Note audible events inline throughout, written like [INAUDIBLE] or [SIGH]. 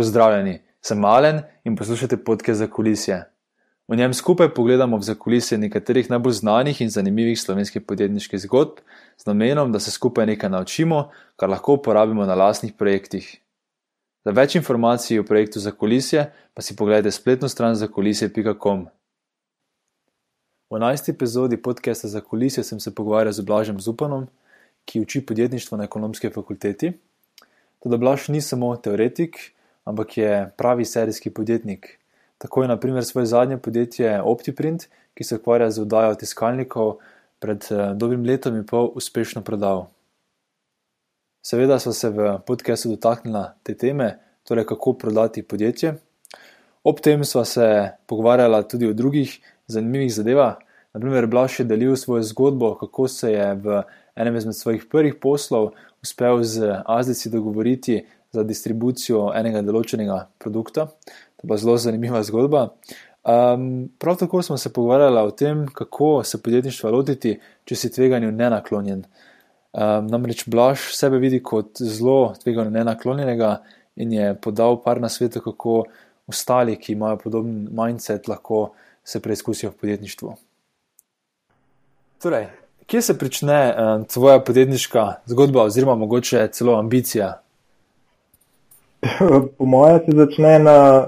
Pozdravljeni, sem Malen in poslušate podke za kulisje. V njem skupaj pogledamo v zakulisje nekaterih najbolj znanih in zanimivih slovenskih podjetniških zgodb, z namenom, da se skupaj nekaj naučimo, kar lahko uporabimo na lastnih projektih. Za več informacij o projektu za kulisje pa si pogledajte spletno stran zakulisje.com. V 11. epizodi podcasta za kulisje sem se pogovarjal z Blažem Zupanom, ki uči podjetništvo na ekonomski fakulteti. Tudi Blaž ni samo teoretik, ampak je pravi serijski podjetnik. Tako je naprimer svoje zadnje podjetje OptiPrint, ki se ukvarja z oddajo tiskalnikov, pred eh, dobrim letom in pol uspešno prodal. Seveda smo se v podkastu dotaknili te teme, torej kako prodati podjetje. Ob tem smo se pogovarjali tudi o drugih zanimivih zadevah. Naprimer, Blaž je delil svojo zgodbo, kako se je v enem izmed svojih prvih poslov uspel z Azdici dogovoriti za distribucijo enega določenega produkta. To je zelo zanimiva zgodba. Um, prav tako smo se pogovarjali o tem, kako se podjetništva lotiti, če si tveganju nenaklonjen. Um, namreč Blaž sebe vidi kot zelo tveganju nenaklonjenega in je podal par na svetu, kako ostali, ki imajo podoben mindset, lahko se preizkusijo v podjetništvu. Torej, kje se začne um, tvoja podjetniška zgodba, oziroma mogoče celo ambicija? [LAUGHS] Po mojem se začne na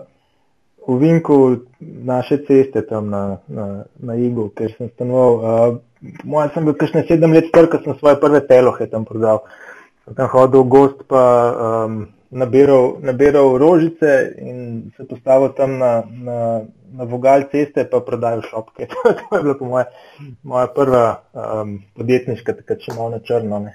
ovinku naše ceste, tam na, na, na Igu, kjer sem stanoval. Uh, Moja sem bil kakšne sedem let star, ko sem svoje prve telohe tam prodal. Sem tam hodil gost, pa um, nabiral, nabiral rožice in se postavil tam na, na, na vogal ceste, pa prodajal šopke. [LAUGHS] to je bila moja, moja prva um, podjetniška, takrat še malo na črno. Um,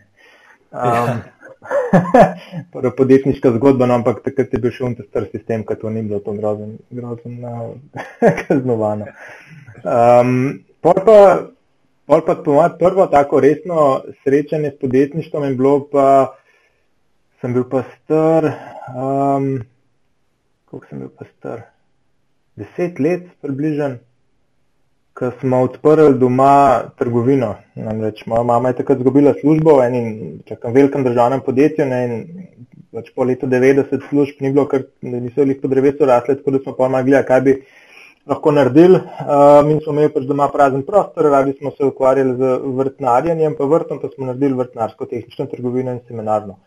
prva [LAUGHS] podjetniška zgodba, no, ampak takrat je bil še unta star sistem, ker to ni bilo to grozen, uh, [LAUGHS] kaznovano. Um, pol pa, pol pa po mojem prvo tako resno srečanje s podjetništvom je bilo pa, sem bil pa star, um, koliko sem bil pa star? Deset let približen ko smo odprli doma trgovino. Namreč moja mama je takrat izgubila službo v enem velikem državnem podjetju ne, in pač po letu 90 služb ni bilo, ker niso jih po drevesu rasle, tako da smo pa gledali, kaj bi lahko naredili. Uh, mi smo imeli pač doma prazen prostor, radi smo se ukvarjali z vrtnarjenjem, pa vrtom pa smo naredili vrtnarsko tehnično trgovino in seminarno.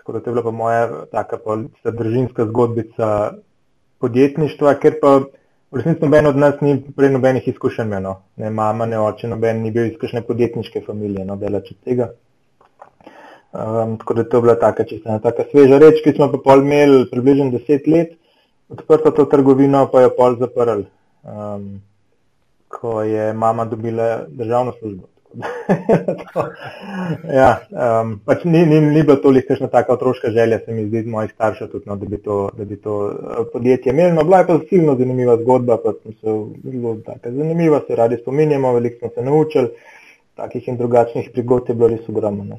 Tako da to je bila pa moja taka pa družinska zgodbica podjetništva, ker pa V resnici noben od nas ni prej nobenih izkušenj imel. No. Ne mama, ne oče, noben ni bil izkušen podjetniške familije, no delač od tega. Um, tako da to je bila taka čisto ena taka sveža reč, ki smo pa pol imeli približno deset let, odprto to trgovino pa jo pol zaprli, um, ko je mama dobila državno službo. [LAUGHS] ja, um, pač ni, ni, ni bila toliko kakšna taka otroška želja, se mi zdi, mojih staršev, tudi, no, da, bi to, da bi to uh, podjetje imeli. No, bila je pa silno zanimiva zgodba, pa smo se zelo zanimiva, se radi spominjamo, veliko smo se naučili, takih in drugačnih prigod je bilo res ogromno. No,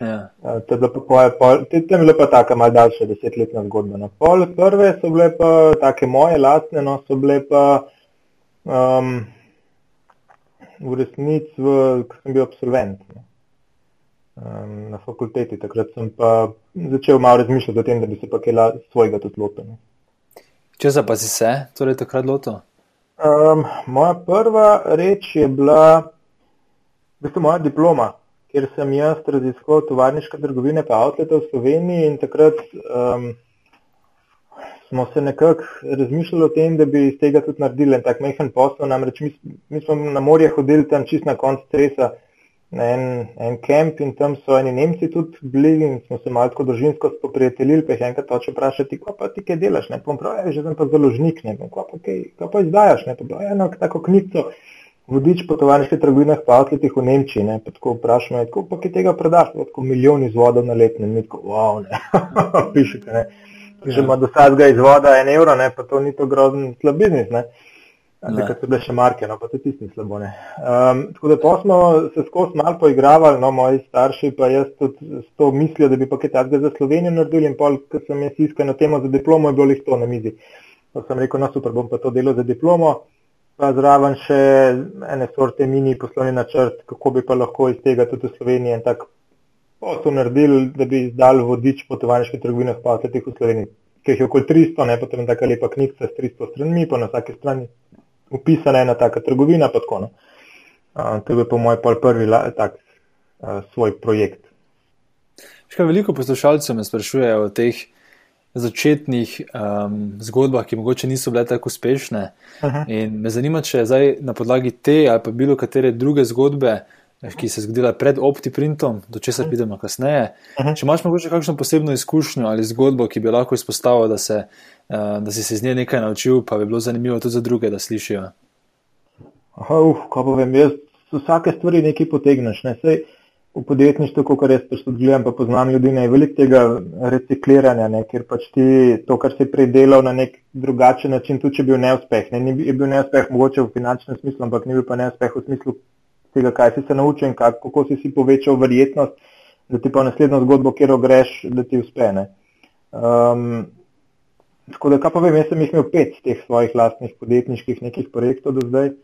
ja. uh, to je bila pa taka malce daljša desetletna zgodba. No. Pol prve so bile pa take moje lastne, no, so bile pa. Um, v resnici, ko sem bil absolvent ne, um, na fakulteti. Takrat sem pa začel malo razmišljati o tem, da bi se pa kaj svojega tudi lotil. Če se pa si se, torej takrat lotil? Um, moja prva reč je bila, v bistvu moja diploma, ker sem jaz raziskoval tovarniške trgovine pa outlet v Sloveniji in takrat um, smo se nekako razmišljali o tem, da bi iz tega tudi naredili en tak majhen posel. Namreč mi, mi smo na morje hodili tam čist na konc stresa na en, en kemp in tam so eni Nemci tudi bili in smo se malo tako družinsko spoprijateljili, pa jih enkrat hoče vprašati, kaj pa ti kaj delaš, ne? Bom prav, ja, že sem pa založnik, ne. Kaj pa, kaj, kaj pa izdajaš, ne bom, eno tako knjigo. Vodič po tovarniških trgovinah, pa outletih v Nemčiji, ne, pa tako vprašamo, kako pa kaj tega prodaš, tako milijon izvodov na let, ne, tako, wow, ne, [LAUGHS] pišete, ne že ima do vsakega izvoda en evro, ne, pa to ni to grozen slab biznis. Takrat so bile še marke, no pa to tisti slabo. Um, tako da pa smo se skozi malo poigravali, no moji starši pa jaz tudi s to mislijo, da bi pa kaj takega za Slovenijo naredili in pol, ko sem jaz iskal na temo za diplomo, je bilo jih to na mizi. Pa sem rekel, no super, bom pa to delo za diplomo, pa zraven še ene sorte mini poslovni načrt, kako bi pa lahko iz tega tudi v Sloveniji en tak posel naredili, da bi izdali vodič po tovariških trgovinah, pa vse teh v Sloveniji. ki jih je okoli 300, ne potem taka lepa knjiga s 300 stranmi, pa na vsaki strani upisana ena taka trgovina. Tako, no. uh, to je po mojem prvi tak, uh, svoj projekt. Škaj, veliko poslušalcev me sprašujejo o teh začetnih um, zgodbah, ki mogoče niso bile tako uspešne. -huh. In me zanima, če zdaj na podlagi te ali pa bilo katere druge zgodbe, ki se je zgodila pred OptiPrintom, do česar -huh. pridemo kasneje. -huh. Če imaš mogoče kakšno posebno izkušnjo ali zgodbo, ki bi lahko izpostavil, da, se, uh, da si se iz nje nekaj naučil, pa bi bilo zanimivo tudi za druge, da slišijo. Aha, uf, kaj povem, jaz vsake stvari nekaj potegneš. Ne? Sej, v podjetništvu, kot jaz pač tudi gledam, pa poznam ljudi, je veliko tega recikliranja, ne, ker pač ti to, kar si prej delal na nek drugačen način, tudi če je bil neuspeh. Ne, ni je bil neuspeh mogoče v finančnem smislu, ampak ni bil pa neuspeh v smislu tega, kaj si se naučil in kak, kako si si povečal verjetnost, da ti pa v naslednjo zgodbo, kjer greš, da ti uspe. Um, tako da, kaj pa vem, jaz sem jih imel pet teh svojih lastnih podjetniških nekih projektov do zdaj,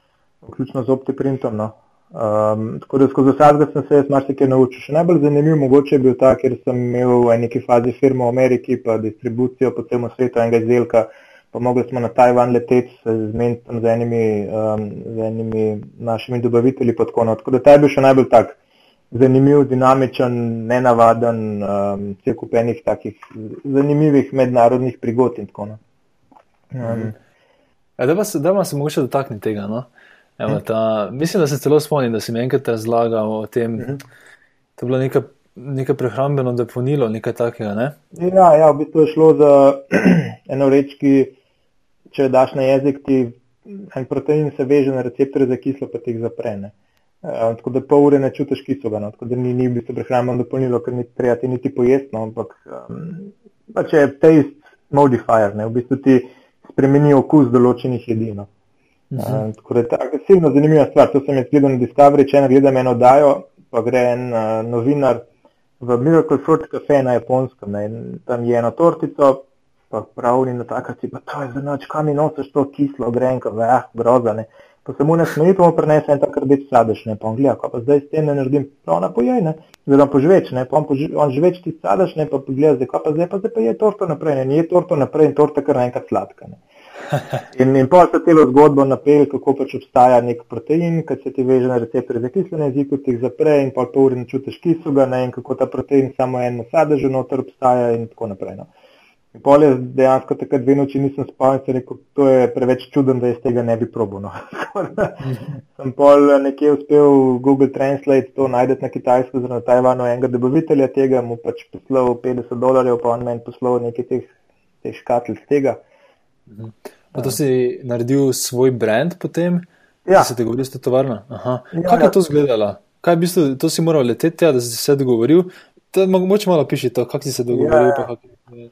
vključno z OptiPrintom. No. Um, tako da skozi vsakega sem se jaz marsikaj naučil. Še najbolj zanimiv mogoče je bil ta, ker sem imel v neki fazi firmo v Ameriki, pa distribucijo po celem svetu enega izdelka, pa mogli smo na Tajvan leteti, se zmeniti tam z enimi, um, z enimi našimi dobavitelji podkono. Tako da ta je bil še najbolj tak zanimiv, dinamičen, nenavaden, um, cel kupenih takih zanimivih mednarodnih prigod in tako naprej. Um, mhm. Da pa se, se mogoče dotakniti tega. No? Evo, ta, mislim, da se celo spomnim, da si mi enkrat razlagal o tem. Mm -hmm. To je bilo neka, neka prehrambeno dopolnilo, nekaj takega. Ne? Ja, ja, v bistvu je šlo za [CLEARS THROAT] eno reč, ki če daš na jezik, ti en protein se veže na receptorje za kislo, pa ti jih zaprene. Uh, tako da pol ure ne čutiš kisoga, no? tako da ni, ni v bistvu prehrambeno dopolnilo, ker ni treba ti niti pojesti, no? ampak um, pa če je taste modifier, ne? v bistvu ti spremeni okus določenih jedinov. Uh, tako da je ta agresivno zanimiva stvar. To sem jaz gledal na Discovery, če ne gledam eno dajo, pa gre en uh, novinar v Miracle Fruit Cafe na japonskem. Ne, tam je eno tortico, pa pravi na takati, pa to je za noč, kam mi nosiš to kislo, grenko, veh, grozane. Pa se mu ne smeji, pa mu prenese en takrat več sadež, ne, pa on gleda, pa zdaj s tem ne naredim, prav na pojej, ne, zdaj pa požveč, ne, pa on, poži, on žveč ti sadež, ne, pa pogleda, zdaj pa zdaj pa zdaj pa je torto naprej, ne, je torto naprej in torta kar naenkrat sladka, ne. [LAUGHS] In, in pa se celo zgodbo napel, kako pač obstaja nek protein, ki se ti veže na receptorje za kislo jezik, ti jih zapre in pol pol ure ne čutiš kisoga, ne, in kako ta protein samo eno sadežo noter obstaja in tako naprej. No. In pol je dejansko takrat dve noči nisem spal in sem rekel, to je preveč čuden, da jaz tega ne bi probil. No. [LAUGHS] sem pol nekje uspel Google Translate to najdete na kitajsko, oziroma na Tajvanu enega dobavitelja tega, mu pač poslal 50 dolarjev, pa on meni poslal nekaj teh, teh škatl z tega. Mhm. Pa to si naredil svoj brand potem? Ja. Se dogovoril s to tovarno? Ja, Kako je ja. to izgledalo? Kaj je v bistvu, to si moral leteti, ja, da si se dogovoril? Mogoče malo piši to, kako si se dogovoril. Ja.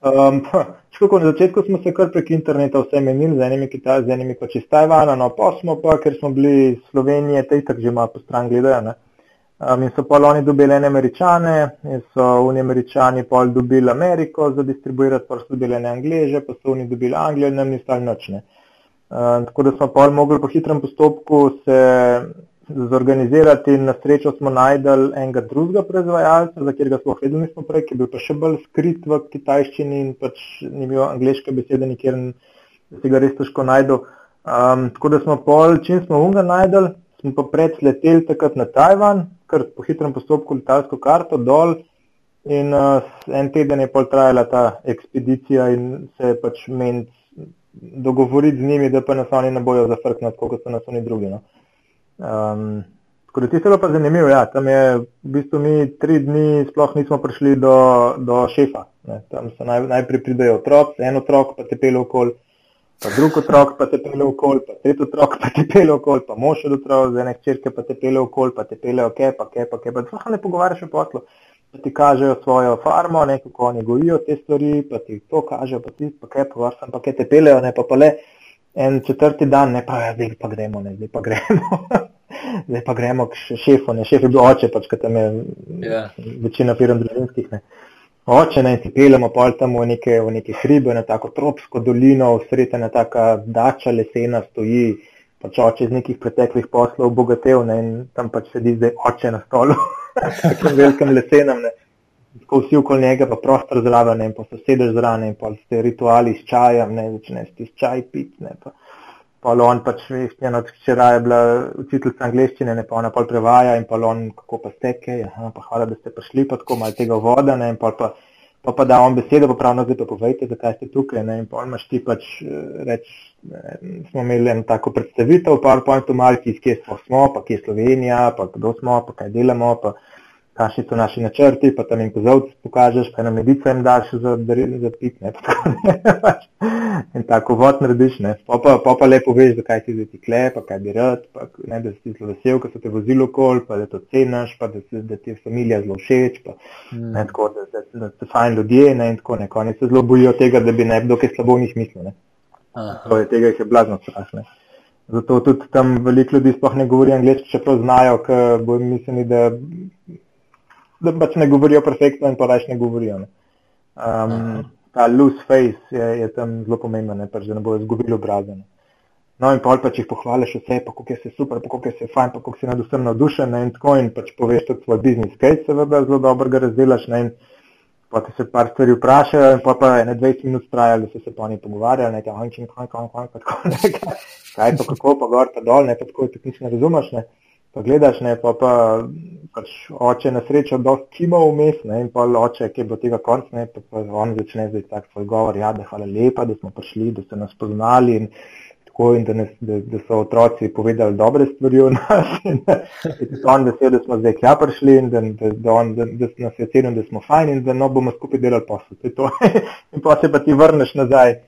Um, škako, na začetku smo se kar prek interneta vse menili, z enimi Kitajci, z enimi pa čez Tajvana, no pa smo pa, ker smo bili iz Slovenije, te itak že malo po stran gledajo. Um, in so pa oni dobili ene američane, in so oni američani pol dobili Ameriko za distribuirati, pa so dobili ene angleže, pa so oni dobili Anglijo in nam ni stali nočne. Um, tako da smo pol mogli po hitrem postopku se zorganizirati in na srečo smo najdel enega drugega proizvajalca, za katerega smo vedeli nismo prej, ki je bil pa še bolj skrit v kitajščini in pač ni bil angliške besede nikjer, da si ga res težko najdel. Um, tako da smo pol, čim smo unga najdel, smo pa pred leteli takrat na Tajvan, kar po hitrem postopku letalsko karto dol. In uh, en teden je pol trajala ta ekspedicija in se pač meni dogovoriti z njimi, da pa nas oni ne bojo zafrkniti, kot so nas oni drugi. No. Um, tako da ti se pa zanimivo, ja, tam je v bistvu mi tri dni sploh nismo prišli do, do šefa. Ne. Tam se naj, najprej pridejo otroci, en otrok pa te pele okoli pa drug otrok pa te pele v kol, pa tretji otrok pa te pele v kol, pa mož od otrok, za ene črke pa te pele v kol, pa te pele v ke, pa ke, pa ke, pa sploh ne pogovarjaš o poslu. Pa ti kažejo svojo farmo, ne, kako oni gojijo te stvari, pa ti to kažejo, pa ti pa ke, pa sem pa ke te pelejo, ne, pa pa le en četrti dan, ne pa, ja, zdaj pa gremo, ne, zdaj pa gremo. [LAUGHS] zdaj pa gremo k šefu, ne, šef je bil oče, pač, kaj tam je yeah. Ja. večina firm družinskih, ne oče naj ti peljemo pol tam v neke, v neke hribe, na tako tropsko dolino, sredi ena taka dača lesena stoji, pač oče iz nekih preteklih poslov obogatev ne, in tam pač sedi zdaj oče na stolu, [LAUGHS] tako velikem lesenem. Ne. Tako vsi okoli njega, pa prostor zraven, in pa se sedeš zraven, in pa ste rituali s čajem, ne začneš ti čaj pit, ne pa. Pa on pač, veš, njena včeraj je bila učiteljica angleščine, ne pa ona pa prevaja in pa on, kako pa ste, kaj, aha, pa hvala, da ste prišli, pa tako malo tega voda, ne, in pa pa, pa, pa da on besedo, pa pravno zdaj pa povejte, zakaj ste tukaj, ne, in pa imaš ti pač reč, smo imeli eno tako predstavitev, v PowerPointu malki, kje smo, pa kje je Slovenija, pa kdo smo, pa kaj delamo, pa kakšni so naši načrti, pa tam jim kozovci pokažeš, pa eno medico jim daš za, za pit, ne, [LAUGHS] tako ne, pač. in tako vod narediš, ne, pa pa, pa, pa lepo veš, zakaj si zdaj ti kle, pa kaj bi rad, pa ne, da si zelo vesel, ko so te vozili okol, pa da to cenaš, pa da, da ti je familija zelo všeč, pa mm. ne, tako, da, da, da so fajn ljudje, ne, in tako, ne, oni se zelo bojijo tega, da bi ne, dokaj slabo v njih mislil, ne. To je tega, jih je blazno strah, ne. Zato tudi tam veliko ljudi sploh ne govori angliško, čeprav znajo, ker bojo mislili, da da pač ne govorijo perfektno in pa več ne govorijo. Ne. Um, ta loose face je, je tam zelo pomemben, pač, da ne bojo izgubili obraze. No in pol pač jih pohvališ vse, pa kako je se super, pa kako je se fajn, pa kako si nad vsem navdušen ne, in tako in pač poveš tudi svoj biznis case, seveda zelo dobro ga razdelaš ne, in pa ti se par stvari vprašajo in pa pa je ne 20 minut trajalo, da so se pa oni pogovarjali, ne, kaj, kaj, kaj, pa tako, ne, kaj, pa kako, pa gor, pa dol, ne, pa tako, tako nič ne razumeš, ne, pa gledaš, ne, pa pa pač oče na srečo dosti kima vmes, ne, in pa oče, ki bo tega konc, ne, pa, pa on začne zdaj tak svoj govor, ja, da hvala lepa, da smo prišli, da ste nas poznali in tako, in da, nas, da, da so otroci povedali dobre stvari o [LAUGHS] nas, in da je on vesel, da smo zdaj kja prišli in da, da, da, on, da, da nas je cenil, da smo fajn in da no bomo skupaj delali posel. [LAUGHS] in pa se pa ti vrneš nazaj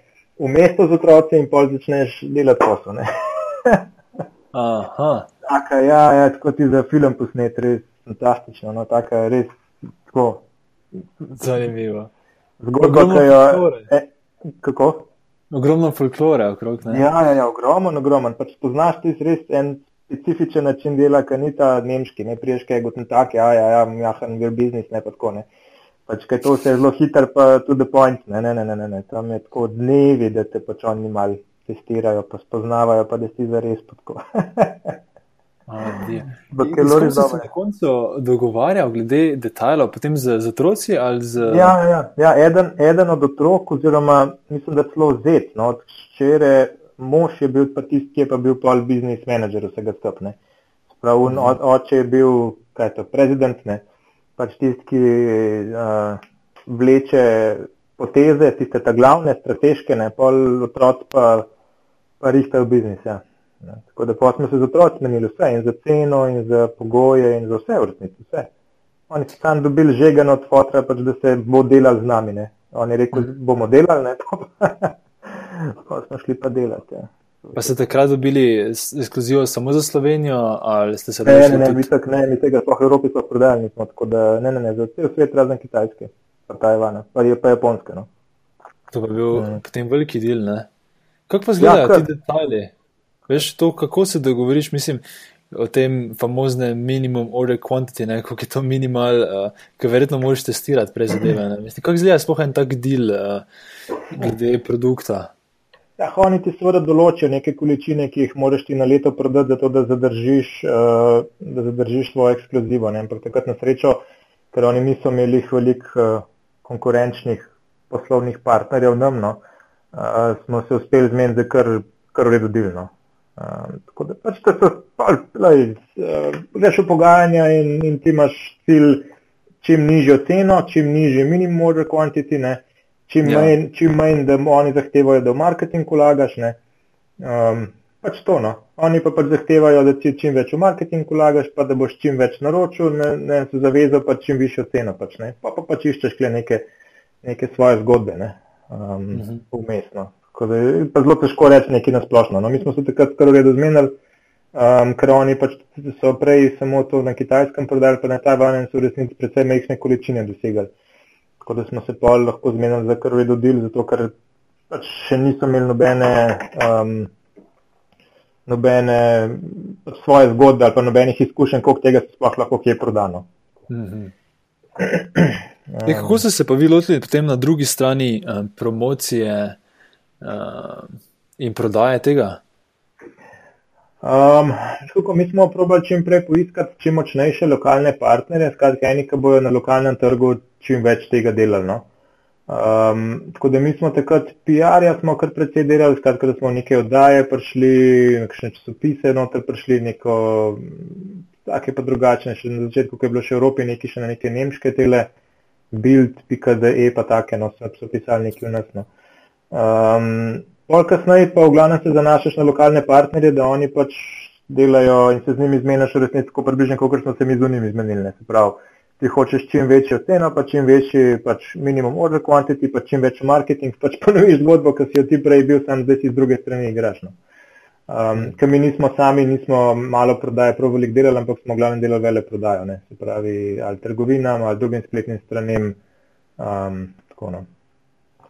v mesto z otroci in pa začneš delati posel. [LAUGHS] Aha. Taka, ja, ja, tako ti za film posnet, res fantastično, no, tako je res tako. Zanimivo. Zgodba, ki jo. E, kako? Ogromno folklore okrog. Ne? Ja, ja, ja ogromen, ogromen. Pač poznaš ti res en specifičen način dela, ki ni ta nemški, ne priješ kaj kot tak, ja, ja, ja, jahan vir biznis, ne pa tako ne. Pač kaj to se je zelo hiter, pa tudi point, ne, ne, ne, ne, ne, ne. tam je tako dnevi, da te pač oni mal testirajo, pa spoznavajo, pa da si zares [LAUGHS] potko. Kako se na koncu dogovarjal glede detajlov, potem z, z otroci ali z. Ja, ja, ja eden, eden od otrok, oziroma mislim, da celo zet, no, od ščere mož je bil pa tisti, ki je pa bil pol biznis menedžer vsega skupne. Prav, mm. od, oče je bil, kaj je to, prezident, ne, pač tisti, ki uh, vleče poteze, tiste ta glavne, strateške, ne, pol otrok pa, pa rihtajo biznis, ja. Ne. Tako da smo se z otroci menili vse, in za ceno, in za pogoje, in za vse v resnici. Vse. Oni so tam dobili žegen od fotra, pač, da se bo delal z nami. Ne. On je rekel, da bomo delali, ne [LAUGHS] pa smo šli pa delati. Ja. Pa ste takrat dobili ekskluzivo samo za Slovenijo, ali ste se odločili? Ne, ne, ne, mi, tak, ne, mi tega sploh v Evropi sploh prodajali nismo, tako da ne, ne, ne, za cel svet razen Kitajske, pa Tajvana, pa je pa Japonske. No. To pa je bil mm. potem veliki del, ne? Kako pa izgledajo ja, ti detajli? Veš, to, kako se dogovoriš, mislim, o tem famoznem minimum order quantity, ne, kako je to minimal, uh, ki verjetno moraš testirati prej zadeve. Kako izgleda sploh en tak del uh, glede produkta? Ja, oni ti seveda določijo neke količine, ki jih moraš ti na leto prodati, zato da zadržiš, uh, da zadržiš svojo ekskluzivo. Ampak takrat na srečo, ker oni niso imeli veliko uh, konkurenčnih poslovnih partnerjev, nam, no, uh, smo se uspeli zmeniti za kar, kar uredu delno. Um, tako da pač te so spali, uh, greš v pogajanja in, in ti imaš cilj čim nižjo ceno, čim nižji minimum order quantity, ne, čim, ja. manj, čim manj, da oni zahtevajo, da v marketing vlagaš. Um, pač to, no. Oni pa pač zahtevajo, da ti čim več v marketing vlagaš, pa da boš čim več naročil, ne, ne se zavezal pa čim višjo ceno. Pač, pa pa pač iščeš neke, neke svoje zgodbe, ne, um, uh mhm. -huh. umestno. Da, pa zelo težko reči nekaj nasplošno. No, mi smo se takrat kar uredu zmenili, um, ker oni pač so prej samo to na kitajskem prodali, pa na Tajvanu in so v resnici predvsem majhne količine dosegali. Tako da smo se pa lahko zmenili za kar uredu del, zato ker pač še niso imeli nobene, um, nobene svoje zgodbe ali pa nobenih izkušenj, koliko tega se sploh lahko kje prodano. Mm -hmm. [CLEARS THROAT] E, kako ste se pa vi lotili potem na drugi strani um, promocije? Uh, in prodaje tega? Um, tako, mi smo probali čim prej poiskati čim močnejše lokalne partnerje, skratka, eni, ki bojo na lokalnem trgu čim več tega delali. No. Um, tako da mi smo takrat PR-ja smo kar precej delali, skratka, da smo neke oddaje prišli, nekakšne časopise noter prišli, neko take pa drugačne, še na začetku, ko je bilo še v Evropi, neki še na neke nemške tele, build.de pa take, no, so pisali neki v nas. No. Um, Pol kasneje pa v glavnem se zanašaš na lokalne partnerje, da oni pač delajo in se z njimi zmeniš v resnici tako približno, kot smo se mi z njimi zmenili. Se pravi, ti hočeš čim večjo ceno, pa čim večji pač minimum order quantity, pa čim večji marketing, pač ponoviš zgodbo, ki si jo ti prej bil, sam zdaj si z druge strani igraš. No. Um, ker mi nismo sami, nismo malo prodaje prav velik delali, ampak smo glavno delali vele prodajo, ne. se pravi, ali trgovinam, ali drugim spletnim stranem. Um, tako, no.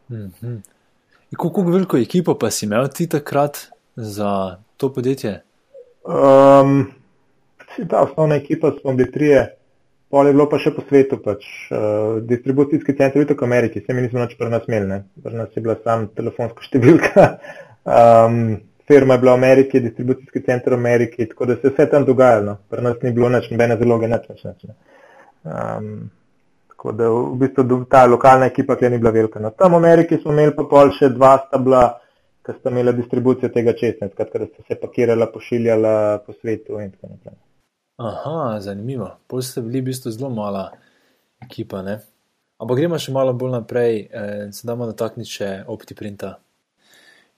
mm -hmm. Kako veliko ekipo pa si imel ti takrat za to podjetje? Um, ta osnovna ekipa smo bili trije, pol je bilo pa še po svetu. Pač, uh, distribucijski center je tako v Ameriki, se mi nismo več prenasmeli, pri nas je bila sam telefonska [LAUGHS] številka. Um, firma je bila v Ameriki, distribucijski center v Ameriki, tako da se je vse tam dogajalo. No. Pri nas ni bilo nič, nobene zaloge, nič več. Um, Tako da v bistvu ta lokalna ekipa, ki ni bila velika. No, tam v Ameriki smo imeli pa pol še dva stabla, ki sta imela distribucijo tega česna, skratka, da sta se pakirala, pošiljala po svetu in tako naprej. Aha, zanimivo. Pol ste bili v bistvu zelo mala ekipa, ne? Ampak gremo še malo bolj naprej, eh, se damo dotakniti še OptiPrinta.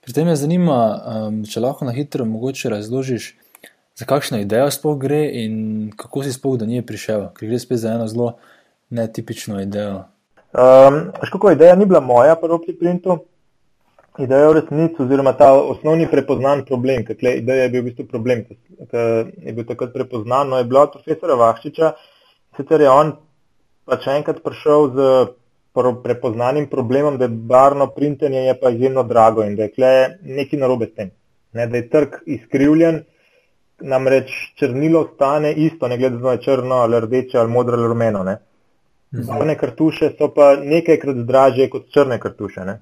Pri tem me zanima, um, če lahko na hitro mogoče razložiš, za kakšno idejo sploh gre in kako si sploh do nje prišel, ker gre spet za eno zelo netipično idejo? Um, kako ideja ni bila moja, pa roki printu. Ideja je v resnici, oziroma ta osnovni prepoznan problem, ker ideja je bil v bistvu problem, ki je bil takrat prepoznan, no je bila od profesora Vahčiča, sicer je on pač enkrat prišel z prepoznanim problemom, da je barno printenje je pa izjemno drago in da je nekaj narobe s tem, ne, da je trg izkrivljen, namreč črnilo stane isto, ne glede na črno ali rdeče ali modro ali rumeno. Ne. Barvne kartuše so pa nekajkrat dražje kot črne kartuše. Ne?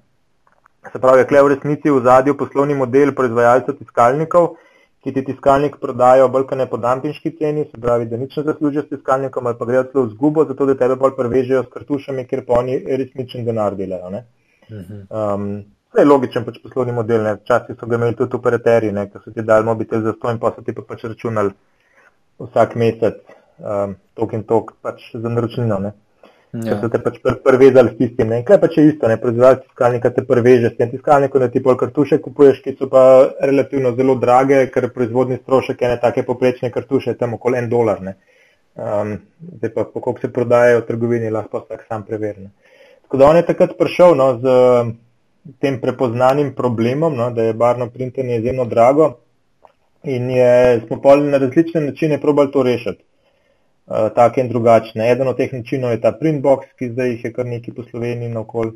Se pravi, je v resnici v zadju poslovni model proizvajalcev tiskalnikov, ki ti tiskalnik prodajo bolj kot ne po dampinški ceni, se pravi, da nič ne zaslužijo s tiskalnikom ali pa grejo celo v zgubo, zato da tebe bolj prevežejo s kartušami, ker pa oni resničen denar delajo. Um, to je logičen pač poslovni model. Včasih so ga imeli tudi operaterji, ki so ti dali mobitel za to in pa so ti pa pač računali vsak mesec um, tok in tok pač za naročnino. Ne? Ja. So te pač prevezali s tistim. Kaj pa če isto, ne proizvajalec tiskalnika te preveže s tem tiskalnikom, da ti pol kartuše kupuješ, ki so pa relativno zelo drage, ker proizvodni strošek ene take poprečne kartuše je tam okoli en dolar. Um, zdaj pa, koliko se prodajajo v trgovini, lahko vsak sam preveri. Tako da on je takrat prišel no, z tem prepoznanim problemom, no, da je barno printenje izjemno drago in je, smo pa na različne načine probali to rešiti. Eh, take in drugačne. Eden od teh načinov je ta printbox, ki zdaj jih je kar nekaj po Sloveniji na okol.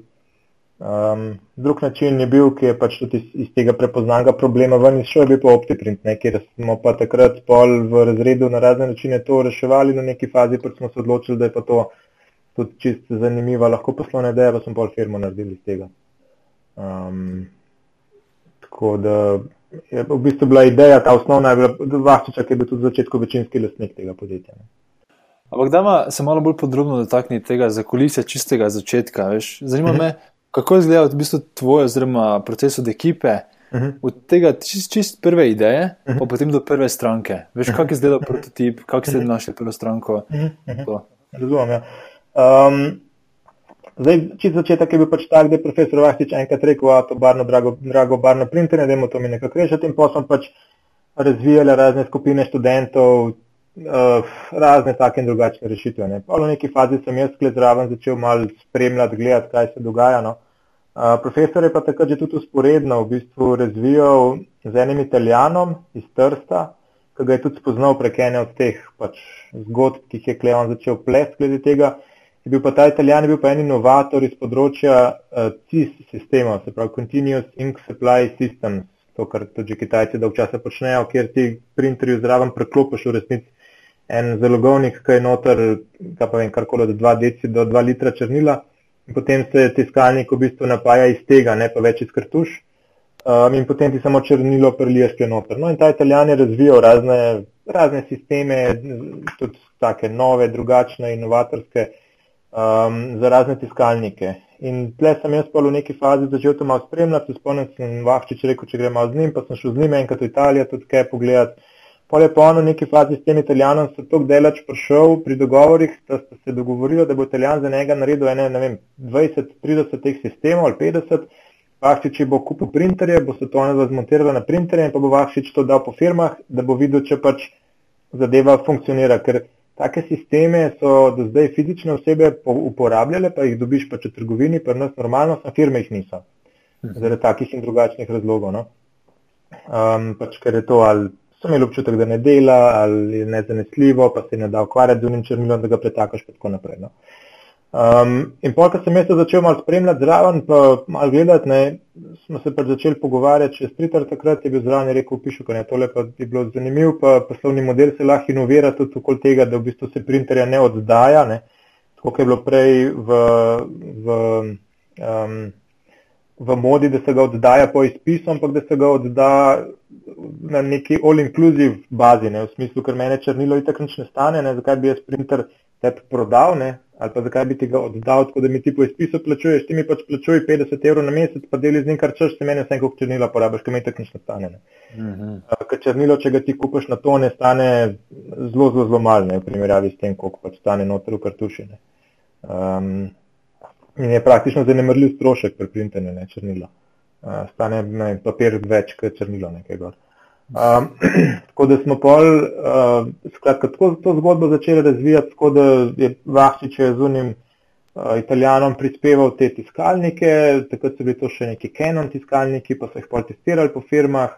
Um, drug način je bil, ki je pač tudi iz, iz tega prepoznanega problema ven izšel, je bil pa OptiPrint, ne, kjer smo pa takrat pol v razredu na razne načine to reševali, na neki fazi pa smo se odločili, da je pa to tudi čisto zanimiva, lahko poslovna ideja, pa smo pol firmo naredili iz tega. Um, tako da je v bistvu bila ideja, ta osnovna je bila, Vaščiča, ki je bil tudi v začetku večinski lastnik tega podjetja. Ne. Ampak da se malo bolj podrobno dotakni tega za kulise čistega začetka. Veš? Zanima uh mhm. -huh. me, kako izgleda v bistvu tvoj oziroma proces od ekipe, uh mhm. -huh. od tega čist, čist prve ideje, uh mhm. -huh. pa potem do prve stranke. Veš, kak je izgledal prototip, kako ste našli prvo stranko. Uh -huh. Razumem. Ja. Um, zdaj, čist začetek je bil pač tak, da je profesor Vahtič enkrat rekel, da je to barno, drago, drago barno printerje, da je to mi nekako rešiti in potem pač razvijali razne skupine študentov, uh, razne take in drugačne rešitve. Ne. V neki fazi sem jaz sklet zraven začel malo spremljati, gledati, kaj se dogaja. No. Uh, profesor je pa takrat že tudi usporedno v bistvu razvijal z enim italijanom iz Trsta, ki ga je tudi spoznal prek ene od teh pač, zgodb, ki jih je Kleon začel plesti glede tega. Je bil pa ta italijan, je bil pa en inovator iz področja uh, CIS sistema, se pravi Continuous Ink Supply Systems, to, kar tudi Kitajci dolgo časa počnejo, kjer ti printerju zraven preklopiš v resnici en zalogovnik, ki je noter, kaj pa vem, karkoli od 2 deci do 2 litra črnila. In potem se tiskalnik v bistvu napaja iz tega, ne pa več iz kartuš. um, in potem ti samo črnilo preliješ noter. No in ta italijan je razvijal razne, razne sisteme, tudi take nove, drugačne, inovatorske, um, za razne tiskalnike. In tle sem jaz pa v neki fazi začel to malo spremljati, spomnim se, vahčič rekel, če gremo z njim, pa sem šel z njim enkrat v Italijo tudi kaj pogledati. Pol je pa on v neki fazi s tem italijanom se tako delač prišel pri dogovorih, da ste se dogovorili, da bo italijan za njega naredil ene, ne vem, 20-30 teh sistemov ali 50. Vahšič bo kupil printerje, bo se to ono zmontiralo na printerje in pa bo Vahšič to dal po firmah, da bo videl, če pač zadeva funkcionira. Ker take sisteme so do zdaj fizične osebe uporabljale, pa jih dobiš pač v trgovini, pa nas normalno, na firme jih niso. Mhm. Zaradi takih in drugačnih razlogov. No? Um, pač ker je to ali so imeli občutek, da ne dela ali je nezanesljivo, pa se ne da ukvarjati z unim črnilom, da ga pretakaš in tako naprej. No. Um, in pol, ko sem jaz začel malo spremljati zraven, pa malo gledati, ne, smo se pač začeli pogovarjati, če stritar takrat je bil zraven rekel, pišu, ne, tole pa je bilo zanimivo, pa poslovni model se lahko inovira tudi okoli tega, da v bistvu se printerja ne oddaja, ne, tako je bilo prej v, v um, v modi, da se ga oddaja po izpisu, ampak da se ga odda na neki all-inclusive bazi, ne, v smislu, ker mene črnilo itak nič ne stane, ne, zakaj bi jaz printer tebi prodal, ne, ali pa zakaj bi ti ga oddal, tako da mi ti po izpisu plačuješ, ti mi pač plačuj 50 evrov na mesec, pa deli z njim kar češ, se meni vse koliko črnila porabiš, ker mi itak nič ne stane. Ne. Uh -huh. Ker črnilo, če ga ti kupaš na to, ne stane zelo, zelo, zelo malo, ne, v primerjavi s tem, koliko pač stane noter v kartušine. Um, in je praktično zanemrljiv strošek pri printanju ne, črnila. Uh, stane ne, papir več kot črnilo nekaj gor. Um, [CLEARS THROAT] tako da smo pol, uh, skratka, tako to zgodbo začeli razvijati, tako da je Vahčič z unim uh, italijanom prispeval te tiskalnike, takrat so bili to še neki Canon tiskalniki, pa so jih pol testirali po firmah.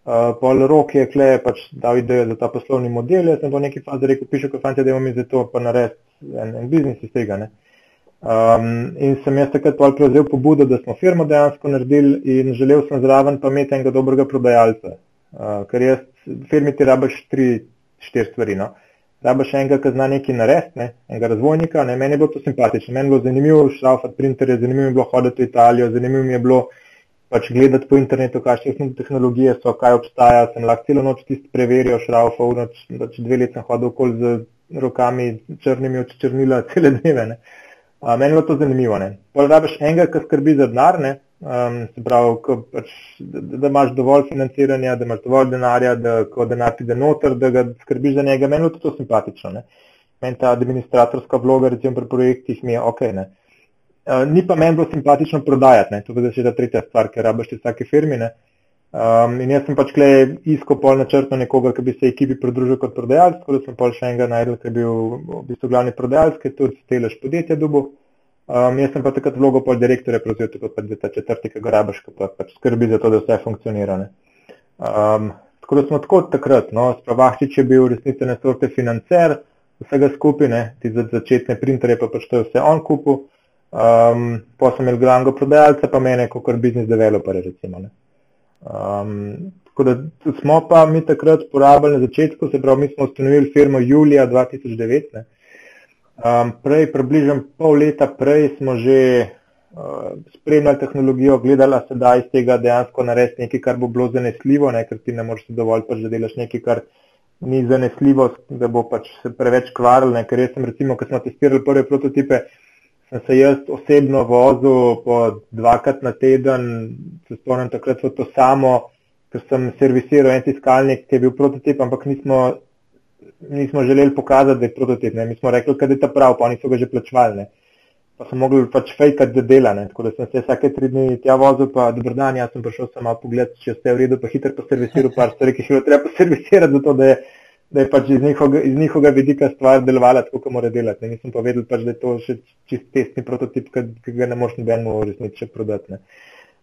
Uh, pol rok je kle, pač dal idejo za ta poslovni model, jaz sem po neki fazi rekel, piše, ko fantje, da imamo mi za to pa narediti en, en biznis iz tega. Ne. Um, in sem jaz takrat prevzel pobudo, da smo firmo dejansko naredili in želel sem zraven pa imeti enega dobrega prodajalca. Uh, ker jaz firmi ti rabaš tri, štiri stvari. No. Rabaš enega, ki zna nekaj narediti, ne, enega razvojnika, ne, meni je bilo to simpatično, meni je bilo zanimivo šraufati printerje, zanimivo mi je bilo hoditi v Italijo, zanimivo mi je bilo pač gledati po internetu, kakšne tehnologije so, kaj obstaja, sem lahko celo noč tisti preveril, šraufal, noč, noč dve leti sem hodil okoli z rokami črnimi od črnila cele dneve. Ne. Uh, meni je to zanimivo. Rabiš enega, ki skrbi za denar, um, se pravi, pač, da, da imaš dovolj financiranja, da imaš dovolj denarja, da ko denar pride noter, da ga skrbiš za njega. Meni je to simpatično. Ne? Meni ta administratorska vloga, recimo pri projektih, mi je ok. Uh, ni pa meni bilo simpatično prodajati, ne? to je še ta tretja stvar, ker rabiš te vsake firmine. Um, in jaz sem pač iskal pol načrtno nekoga, ki bi se ekipi pridružil kot prodajalec, tako da sem pol še enega najdel, ki je bil v bistvu glavni prodajalec, ki je tudi stelež podjetja dubo. Um, jaz sem pa takrat vlogo pol direktorja prevzel, tako pa ta četrti, ki ga rabiš, ki pa pač skrbi za to, da vse funkcionira. Um, tako da smo tako takrat, no, Spravahčič je bil resnice na sorte financer vsega skupine, ti za začetne printerje pa pač to je vse on kupil. Um, pa sem imel glavnega prodajalca, pa mene kot business developer, recimo. Ne. Um, tako da smo pa mi takrat porabili na začetku, se pravi, mi smo ustanovili firmo julija 2009. Um, prej, približno pol leta prej smo že uh, spremljali tehnologijo, gledali se da iz tega dejansko narediti nekaj, kar bo bilo zanesljivo, ne, ker ti ne moreš dovolj pač, da delaš nekaj, kar ni zanesljivo, da bo pač se preveč kvaril, ne, ker jaz sem recimo, ko smo testirali prve prototipe, sem se jaz osebno vozil po dvakrat na teden, se spomnim takrat v to samo, ker sem servisiral en tiskalnik, ki je bil prototip, ampak nismo, nismo želeli pokazati, da je prototip. Ne. Mi smo rekli, da je ta prav, pa oni so ga že plačvali. Ne. Pa sem mogel pač fejkati, da dela. Ne. Tako da sem se vsake tri dni tja vozil, pa dober dan, jaz sem prišel samo pogled, če je v redu, pa hitro poservisiral par stvari, ki jih je treba poservisirati, zato da je da je pač iz njihovega, iz njihovega vidika stvar delovala tako, kot mora delati. Ne. Nisem pa vedel, pač, da je to še čist testni prototip, ki ga ne moš nobenemu še prodati. Ne.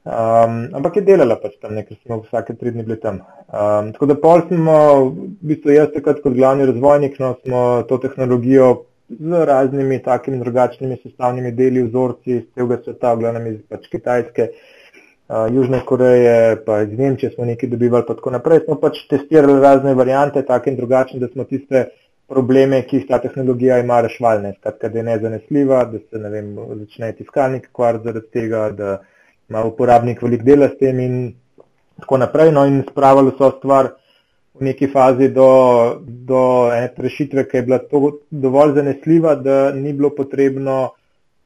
Um, ampak je delala pač tam, ker smo vsake tri dni bili tam. Um, tako da pol smo, v bistvu jaz takrat kot glavni razvojnik, no, smo to tehnologijo z raznimi takimi drugačnimi sestavnimi deli, vzorci iz celega sveta, glavnem iz pač Kitajske, uh, Južne Koreje, pa iz Nemčije smo nekaj dobivali, pa tako naprej. Smo pač testirali razne variante, take in drugačne, da smo tiste probleme, ki jih ta tehnologija ima, rešvalne. Skratka, da je nezanesljiva, da se ne vem, začne tiskalnik kvar zaradi tega, da ima uporabnik velik dela s tem in tako naprej. No, in spravili so stvar v neki fazi do, do ene rešitve, ki je bila to dovolj zanesljiva, da ni bilo potrebno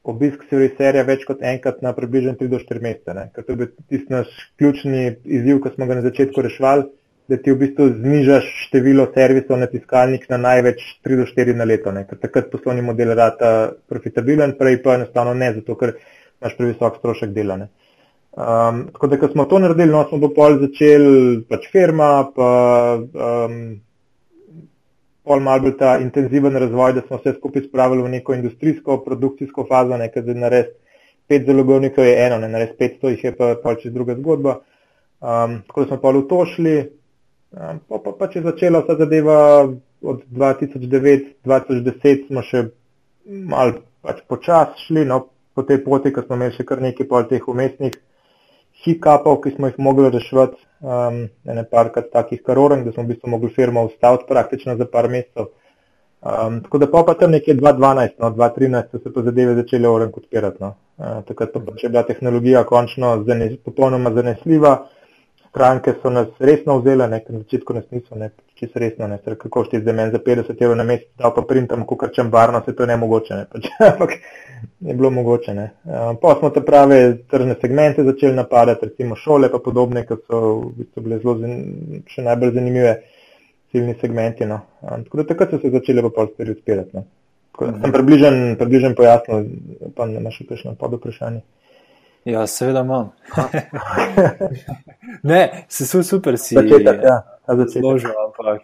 obisk serviserja več kot enkrat na približno 3 do 4 mesece. Ker to je bil tisti naš ključni izziv, ki smo ga na začetku rešvali, da ti v bistvu znižaš število servisov na tiskalnik na največ 3 do 4 na leto. Ne? Ker takrat poslovni model rata profitabilen, prej pa enostavno ne, zato ker imaš previsok strošek dela. Ne? Um, tako da, ko smo to naredili, no, smo pa pol začeli, pač firma, pa um, pol mal bil ta intenziven razvoj, da smo vse skupaj spravili v neko industrijsko, produkcijsko fazo, nekaj za narediti. Pet zalogovnikov je eno, ne narediti 500, jih je pa pol čez druga zgodba. Um, tako da smo pol utošli, um, pa pa pač je začela vsa zadeva od 2009-2010, smo še mal pač počas šli, no, po tej poti, ko smo imeli še kar nekaj pol teh umestnih hikapov, ki smo jih mogli reševati, um, ene parkrat takih karoren, da smo v bistvu mogli firmo ustaviti praktično za par mesecev. Um, tako da pa pa tam nekje 2012, no, 2013 so se pa zadeve začele orenk odpirati. No. Uh, takrat pa pač je bila tehnologija končno zanes, popolnoma zanesljiva stranke so nas resno vzele, ne, na začetku nas niso, ne, se resno ne, ker kako šti zdaj meni za 50 evrov na mesec, da pa printam, ko krčem varno, se to ne mogoče, ne, pač, [LAUGHS] ampak je bilo mogoče, ne. Uh, pa smo te prave tržne segmente začeli napadati, recimo šole pa podobne, ki so v bistvu bile zelo, zan, še najbolj zanimive ciljni segmenti, no. Um, tako da takrat so se začeli pa pol stvari odpirati, no. Tako da sem približen, približen pojasnil, pa imaš še kakšno pod vprašanje. Ja, seveda imam. [LAUGHS] ne, se so super, si začetek, ja, zložil, ampak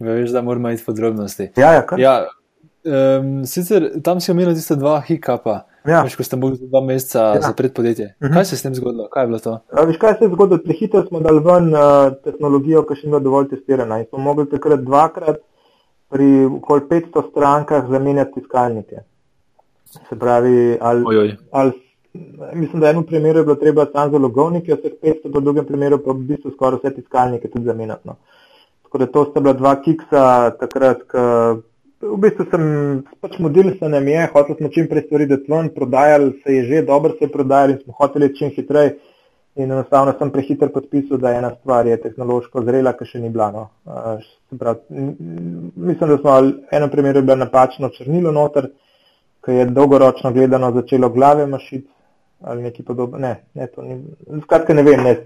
veš, da moramo iti podrobnosti. Ja, ja, ja, um, sicer tam si omenil tiste dva hikapa. Ja. Veš, ko ste mogli dva meseca ja. zapreti podjetje. Uh mhm. -huh. Kaj se je s tem zgodilo? Kaj je bilo to? A, veš, kaj se je zgodilo? Prehitro smo dali ven uh, tehnologijo, ki še ni bila dovolj testirana. In smo mogli takrat dvakrat pri okoli 500 strankah zamenjati tiskalnike. Se pravi, ali, ali mislim, da eno primeru je bilo treba samo za logovnike, vseh 500, v drugem primeru pa v bistvu skoraj vse tiskalnike tudi zamenjati. No. Tako da to sta bila dva kiksa takrat, ko v bistvu sem pač model se nam je, hotel smo čim prej stvari dati ven, prodajali se je že, dobro se je prodajali in smo hoteli čim hitreje. In enostavno sem prehiter podpisal, da ena stvar je tehnološko zrela, ki še ni bila. No. Pravi, mislim, da smo v enem primeru bila napačno črnilo noter, ki je dolgoročno gledano začelo glave mašiti ali nekaj podobnega. Ne, ne, to ni. Skratka, ne vem, ne,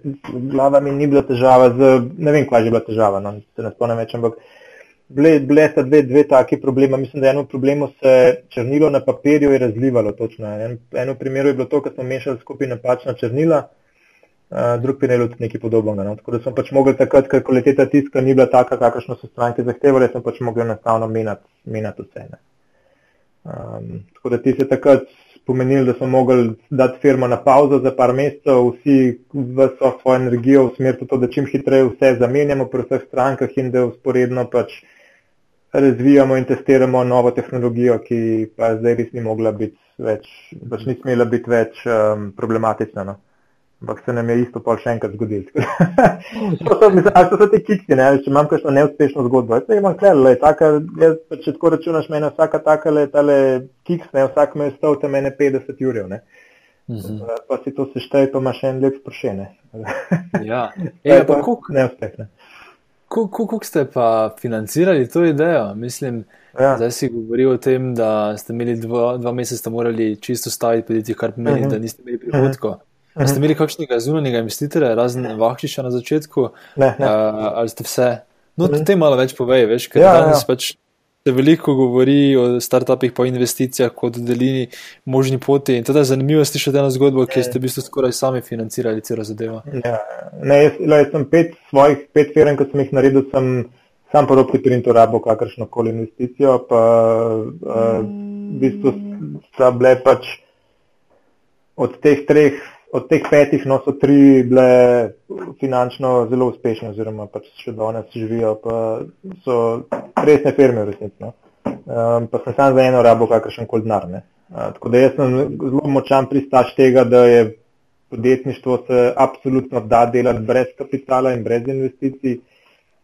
glava mi ni bila težava, z, ne vem, kaj je bila težava, no, se ne spomnim več, ampak bile, bile sta dve, dve taki problema. Mislim, da eno problemo se črnilo na papirju je razlivalo točno. En, eno primeru je bilo to, ker smo mešali skupaj napačna črnila. Uh, drug primer je tudi nekaj podobnega. No? Tako da smo pač mogli takrat, ker kvaliteta tiska ni bila taka, kakršno so stranke zahtevali, smo pač mogli enostavno menjati vse. Um, tako da ti se takrat pomenili, da smo mogli dati firmo na pauzo za par mesecev, vsi vso svojo energijo usmeriti v to, da čim hitreje vse zamenjamo pri vseh strankah in da usporedno pač razvijamo in testiramo novo tehnologijo, ki pa zdaj res ni mogla biti več, pač ni smela biti več um, problematična. No ampak se nam je isto pa še enkrat zgodilo. [LAUGHS] Ali so to ti kiksi, ne? če imam kakšno neuspešno zgodbo? Jaz imam klel, jaz pa če tako računaš, meni vsaka taka le, tale kiks, ne? vsak me je stal tam mene 50 ur. Mm -hmm. Pa si to sešteje, pa imaš en lep spršene. [LAUGHS] ja, e, pa kuk. Neuspeh, ne. Kako ste pa financirali to idejo? Mislim, ja. zdaj si govoril o tem, da ste imeli dva, dva meseca, morali čisto staviti podjetje, kar pomeni, uh mhm. -huh. da niste imeli prihodkov. Uh -huh. Ste mhm. imeli kakšnega zunanjega investitorja, razen Vahčiča na začetku? Ne, ne. Uh, ali ste vse? No, mhm. te malo več povej, veš, ker ja, danes ja. pač se veliko govori o startupih, po investicijah, kot delini možni poti. In teda zanimivo slišati eno zgodbo, ki ste v bistvu skoraj sami financirali celo zadevo. Ja, ne, jaz, jaz sem pet svojih, pet firm, ki sem jih naredil, sem sam po roki printu rabo kakršno koli investicijo, pa uh, v bistvu sta bile pač od teh treh od teh petih no, so tri bile finančno zelo uspešne, oziroma pač še danes živijo, pa so resne firme v resnici. No. Um, pa sem sam za eno rabo kakršen koli denar. Uh, tako da jaz sem zelo močan pristaš tega, da je podjetništvo se absolutno da delati brez kapitala in brez investicij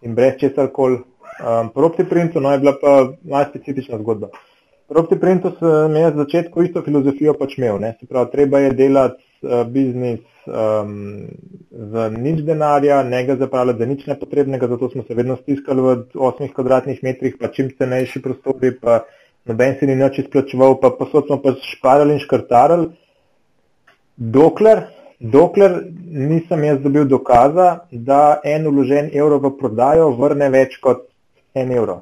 in brez česar koli. Um, Proti princu no, je bila pa malo specifična zgodba. ProptiPrintu sem jaz na začetku isto filozofijo pač imel. Se pravi, treba je delati uh, biznis um, za nič denarja, ne ga zapravljati za nič nepotrebnega, zato smo se vedno stiskali v 8 kvadratnih metrih, pa čim cenejši prostori, pa noben se ni nič izplačeval, pa posod smo pa šparali in škrtarali. Dokler, dokler nisem jaz dobil dokaza, da en uložen evro v prodajo vrne več kot en evro.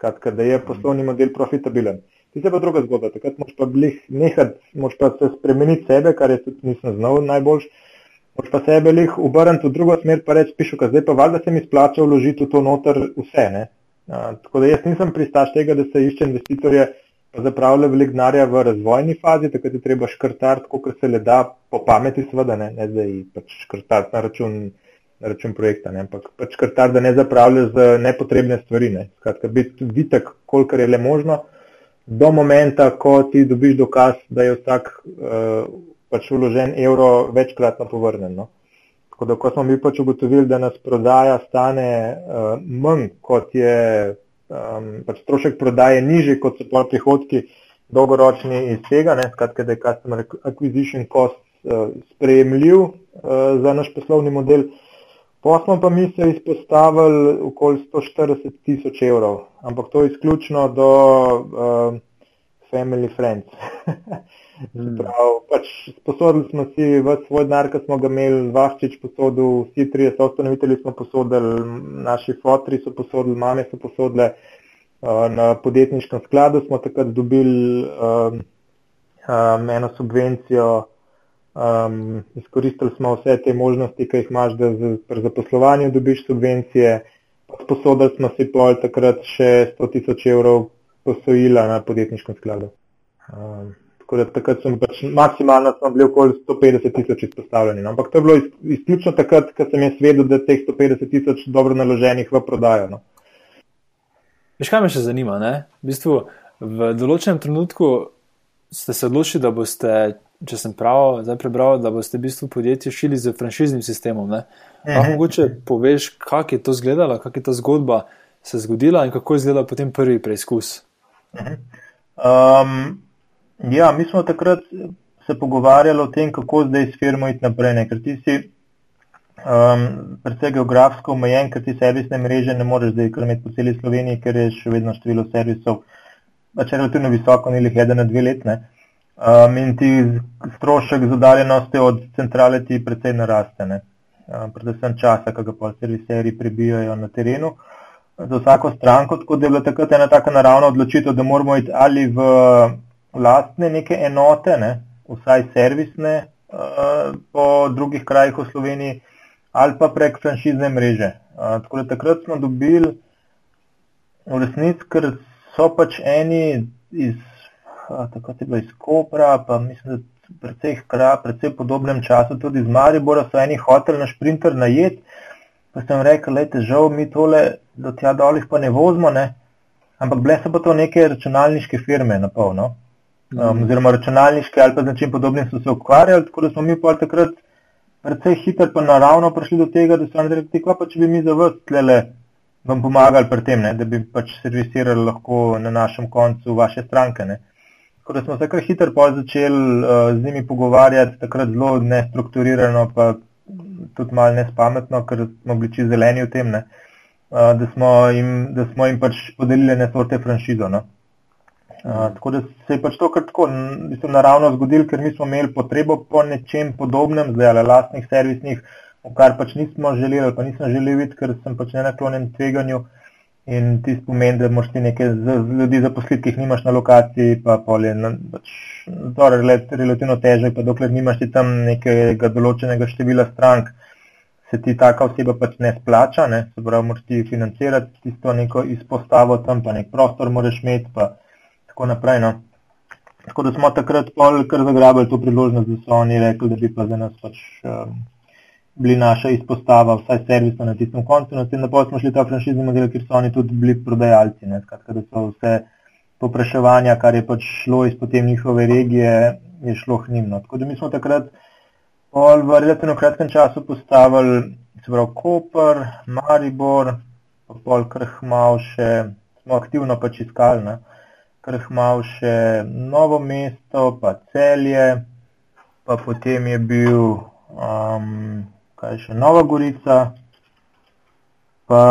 Skratka, da je poslovni model profitabilen. Ti se pa druga zgodba, takrat moš pa nehati, moš pa se spremeniti sebe, kar je tudi nisem znal najboljš, moš pa sebe lih obrniti v drugo smer, pa reči, pišu, zdaj pa valjda se mi splača vložiti v to noter vse. Ne? A, tako da jaz nisem pristaš tega, da se išče investitorje, pa zapravlja velik denarja v razvojni fazi, takrat je treba škrtati, kot se le da, po pameti seveda, ne, ne zdaj pač škrtati na račun, na račun projekta, ne? ampak pač škrtati, da ne zapravljaš za nepotrebne stvari. Ne? Skratka, biti vitek, kolikor je le možno do momenta, ko ti dobiš dokaz, da je vsak uh, pač vložen evro večkratno povrnen. No? Tako da, ko smo mi pač ugotovili, da nas prodaja stane uh, manj, kot je um, pač strošek prodaje nižji, kot so pa prihodki dolgoročni iz tega, ne? skratka, da je customer acquisition cost uh, sprejemljiv uh, za naš poslovni model. Poslom pa mi se izpostavili okoli 140 tisoč evrov, ampak to je izključno do uh, family friends. [LAUGHS] Hmm. Prav, pač sposodili smo si svoj denar, ki smo ga imeli, Vaščič posodil, vsi trije soustanovitelji smo posodili, naši fotri so posodili, mame so posodile. Uh, na podjetniškem skladu smo takrat dobili um, um, eno subvencijo Um, izkoristili smo vse te možnosti, ki jih imaš, da pri zaposlovanju dobiš subvencije. Posodili smo si pol takrat še 100 tisoč evrov posojila na podjetniškem skladu. Um, tako da takrat smo pač maksimalno smo bili okoli 150 tisoč izpostavljeni. No. Ampak to je bilo izključno takrat, ko sem jaz vedel, da teh 150 tisoč dobro naloženih v prodajo. No. Veš, kaj me še zanima? Ne? V bistvu v določenem trenutku ste se odločili, da boste če sem prav zdaj prebral, da boste v bistvu podjetje šili z franšiznim sistemom. Lahko mogoče poveš, kako je to izgledalo, kako je ta zgodba se zgodila in kako je izgledal potem prvi preizkus. Um, ja, mi smo takrat se pogovarjali o tem, kako zdaj s firmo iti naprej. Ne? Ker ti si um, predvsej geografsko omejen, ker ti servisne mreže ne moreš zdaj imeti po celi Sloveniji, ker je še vedno število servisov. Pač relativno visoko, ni jih eden na dve letne. Um, in ti strošek z oddaljenosti od centrale ti precej naraste. Um, predvsem časa, ki ga pa serviserji prebijajo na terenu. Za vsako stranko, tako da je bila takrat ena taka naravna odločitev, da moramo iti ali v lastne neke enote, ne, vsaj servisne uh, po drugih krajih v Sloveniji, ali pa prek franšizne mreže. Uh, tako da takrat smo dobili v resnici, ker so pač eni iz tako je bilo iz Kopra, pa mislim, da precej hkrat, precej podobnem času tudi z Maribora so eni hoteli na šprinter najet. Pa sem rekel, je žal, mi tole do tja dolih pa ne vozimo, ne? ampak bile so pa to neke računalniške firme na polno. Um, mm. Oziroma računalniške ali pa z nečim podobnim so se ukvarjali, tako da smo mi pa takrat precej hitro pa naravno prišli do tega, da so nam rekli, kva pa če bi mi za vas tlele vam pomagali pri tem, ne? da bi pač servisirali lahko na našem koncu vaše stranke. Ne? Tako da smo se kar hitro začeli uh, z njimi pogovarjati, takrat zelo nestrukturirano, pa tudi malo nespametno, ker smo bili čisto zeleni v tem, uh, da, smo jim, da smo jim pač podelili ne sorte franšizo. No? Uh, tako da se je pač to kar tako naravno zgodilo, ker mi smo imeli potrebo po nečem podobnem, zdaj ali lastnih servisnih, v kar pač nismo želeli, ali pa nisem želel videti, ker sem pač ne naklonjen tveganju. In ti spomeni, da moraš ti nekaj ljudi zaposliti, ki jih nimaš na lokaciji, pa polje, pač, torej, relativno težko, pa dokler nimaš ti tam nekega določenega števila strank, se ti taka oseba pač ne splača, ne? se pravi, moraš ti financirati tisto neko izpostavo tam, pa nek prostor moraš imeti, pa tako naprej. No? Tako da smo takrat pol kar zagrabili to priložnost, da so oni rekli, da bi pa za nas pač. Um, bili naša izpostava, vsaj servisno na tistem koncu, na tem napol smo šli ta franšizni model, ker so oni tudi bili prodajalci, ne, skratka, da so vse popraševanja, kar je pač šlo iz potem njihove regije, je šlo hnimno. Tako da mi smo takrat pol v relativno kratkem času postavili, se pravi, Koper, Maribor, pa pol krhmal še, smo aktivno pač iskali, ne. Krhmal še Novo mesto, pa Celje, pa potem je bil um, kaj še Nova Gorica, pa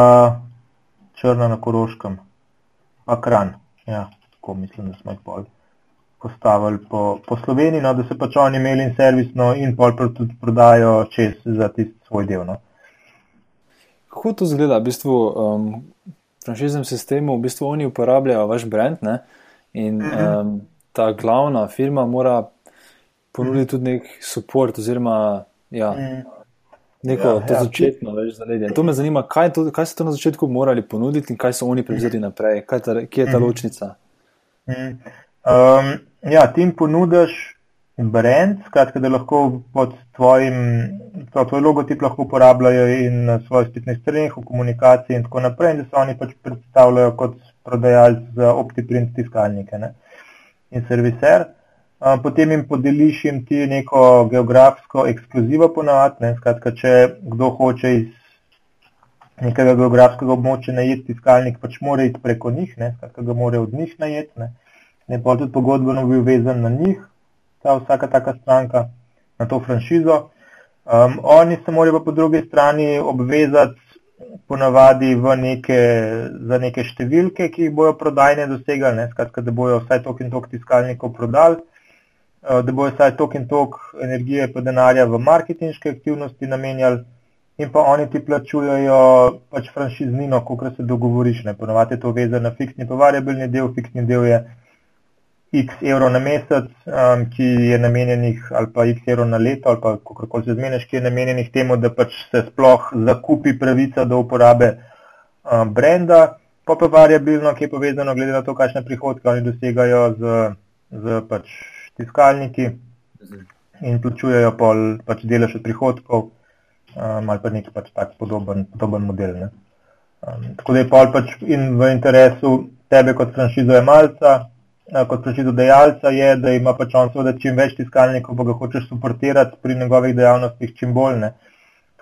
Črna na Koroškem, pa Kran. Ja, tako mislim, da smo jih pol postavili po, po Sloveniji, no, da se pač oni imeli in servisno in pol tudi prodajo čez za tisti svoj del. No. Kako to zgleda? V bistvu, um, v franšiznem sistemu v bistvu oni uporabljajo vaš brand ne? in um, ta glavna firma mora ponuditi tudi nek podpor oziroma ja, neko ja, ja, začetno več zaledje. To me zanima, kaj, to, kaj so to na začetku morali ponuditi in kaj so oni prevzeli naprej, ta, kje je ta ločnica. Um, Ja, ti jim ponudiš brand, skratka, da lahko pod tvojim, tvoj logotip lahko uporabljajo in na svojih spletnih straneh, v komunikaciji in tako naprej, in da se oni pač predstavljajo kot prodajalci za OptiPrint tiskalnike ne? in serviser. Potem jim podeliš jim ti neko geografsko ekskluzivo ponavadi, ne? skratka, če kdo hoče iz nekega geografskega območja najeti tiskalnik, pač mora iti preko njih, ne? skratka, ga mora od njih najeti ne pa tudi pogodbeno bil vezan na njih, ta vsaka taka stranka, na to franšizo. Um, oni se morajo pa po drugi strani obvezati ponavadi neke, za neke številke, ki jih bojo prodajne dosegali, ne, skratka, da bojo vsaj tok in tok tiskalnikov prodali, da bojo vsaj tok in tok energije pa denarja v marketinške aktivnosti namenjali. In pa oni ti plačujejo pač franšiznino, kot se dogovoriš. Ponovadi je to vezano na fiksni, pa variabilni del, fiksni del je x evrov na mesec, um, ki je namenjenih, ali pa x evrov na leto, ali pa kako koli se zmeniš, ki je namenjenih temu, da pač se sploh zakupi pravica do uporabe um, brenda, pa pa variabilno, ki je povezano glede na to, kakšne prihodke oni dosegajo z, z pač tiskalniki in plačujejo pol pač delež od prihodkov um, ali pa neki pač tak podoben, podoben model. Ne. Um, tako da je pol pač in v interesu tebe kot franšizojemalca, Eh, kot pročizodajalca je, da ima pač on seveda čim več tiskalnikov, pa ga hočeš suportirati pri njegovih dejavnostih čim bolj. Ne.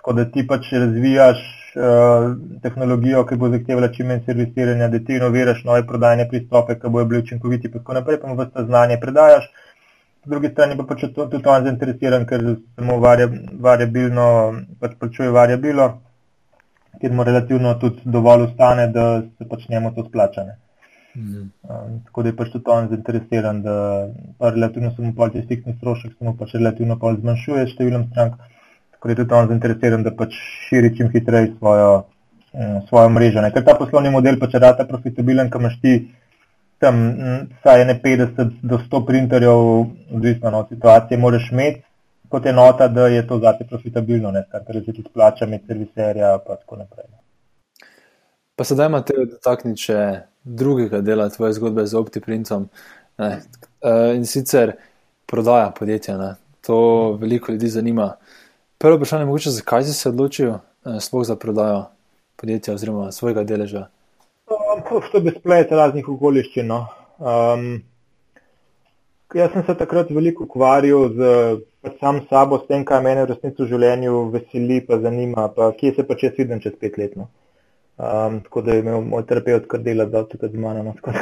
Tako da ti pač razvijaš uh, tehnologijo, ki bo zahtevala čim manj servisiranja, da ti inoviraš nove prodajne pristope, ki bojo bili učinkoviti in tako naprej, pa mu vse znanje predajaš. Po drugi strani pa pač tudi on zainteresiran, ker samo variabilno pač plačuje variabilo, ker mu relativno tudi dovolj ustane, da se pač njemu to splačane. Mm. Um, tako da je pač tudi on zainteresiran, da relativno se mu pač fiksni strošek, se mu pač relativno pač zmanjšuje številom strank. Tako da je tudi on zainteresiran, da pač širi čim hitreje svojo, um, svojo mrežo. Ne? Ker ta poslovni model pač rata profitabilen, kam imaš ti tam vsaj ne 50 do 100 printerjev, odvisno od situacije, moraš imeti kot enota, da je to zate profitabilno, ne? kar se tudi plača med serviserja in tako naprej. Pa sedaj imate dotakniti še drugega dela tvoje zgodbe z OptiPrintom ne, eh, in sicer prodaja podjetja. Ne. To veliko ljudi zanima. Prvo vprašanje je, mogoče, zakaj si se odločil eh, sploh za prodajo podjetja oziroma svojega deleža? Um, to bi splet raznih okoliščin. No. Um, jaz sem se takrat veliko ukvarjal z pač sam sabo, s tem, kaj me v resnici v življenju veseli, pa zanima, pa kje se pa če vidim čez pet let. No. Um, tako da je imel moj terapeut kar dela za da z mano. No,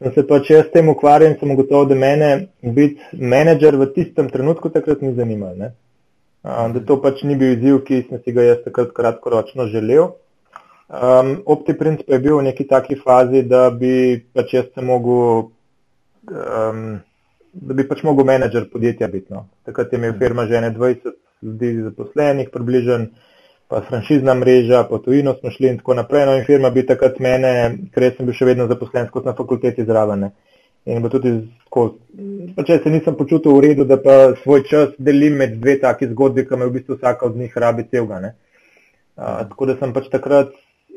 sem se pač jaz s tem ukvarjal in sem ugotovil, da mene biti menedžer v tistem trenutku takrat ni zanimal. Um, da to pač ni bil izziv, ki sem si ga jaz takrat kratkoročno želel. Um, OptiPrint pa je bil v neki taki fazi, da bi pač jaz se mogel. Um, Da bi pač mogel menedžer podjetja biti. No. Takrat je imel firma že 20 ljudi zaposlenih, približno pa franšizna mreža, po tujino smo šli in tako naprej. No, in firma bi takrat mene, ker sem bil še vedno zaposlen kot na fakulteti zraven. In tudi tako, pa če se nisem počutil v redu, da pa svoj čas delim med dve taki zgodbi, ki me v bistvu vsaka od njih rabi celga. Uh, tako da sem pač takrat,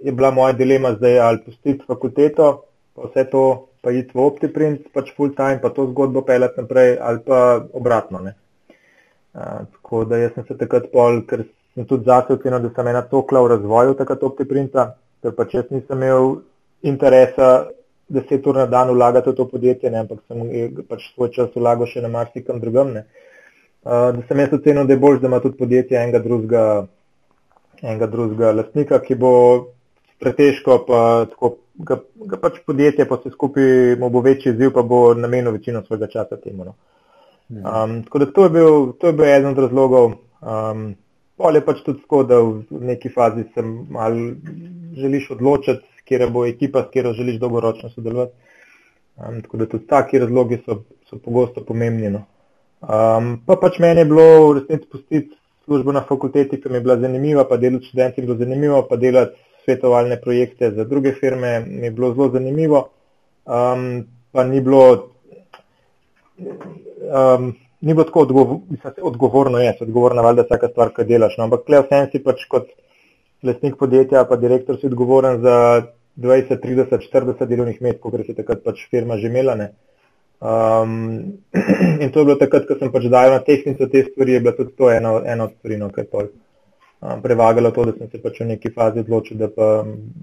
je bila moja dilema zdaj ali pustiti fakulteto, pa vse to, pa iti v OptiPrint, pač full time, pa to zgodbo pelati naprej ali pa obratno. Uh, tako da jaz sem se takrat pol, ker in tudi zase ocenil, da sem ena tokla v razvoju tega optiprinta, ker pač jaz nisem imel interesa deset ur na dan vlagati v to podjetje, ne, ampak sem pač svoj čas vlagal še na marsikam drugem. Ne. Uh, da sem jaz ocenil, da je bolj, da ima tudi podjetje enega drugega, enega drugega lastnika, ki bo pretežko pa tako ga, ga pač podjetje, pa se skupaj mu bo večji izziv, pa bo namenil večino svojega časa temu. No. Um, tako da to je, bil, to je bil eden od razlogov. Um, Pol je pač tudi tako, da v neki fazi se mal želiš odločiti, kje bo ekipa, s katero želiš dolgoročno sodelovati. Um, tako da tudi taki razlogi so, so pogosto pomembni. No. Um, pa pač meni je bilo v resnici pustiti službo na fakulteti, ki mi je bila zanimiva, pa delati s študenti je bilo zanimivo, pa delati svetovalne projekte za druge firme mi je bilo zelo zanimivo. Um, pa ni bilo. Um, ni bilo tako odgovor, odgovorno, je odgovorno, valjda vsaka stvar, ki delaš. No, ampak klej vsem si pač kot lastnik podjetja, pa direktor si odgovoren za 20, 30, 40 delovnih mest, kot je takrat pač firma že imela. Um, [CLEARS THROAT] in to je bilo takrat, ko sem pač dajal na tehnico te stvari, je bilo tudi to eno, eno od stvari, no, kaj pol. Um, prevagalo to, da sem se pač v neki fazi odločil, da pa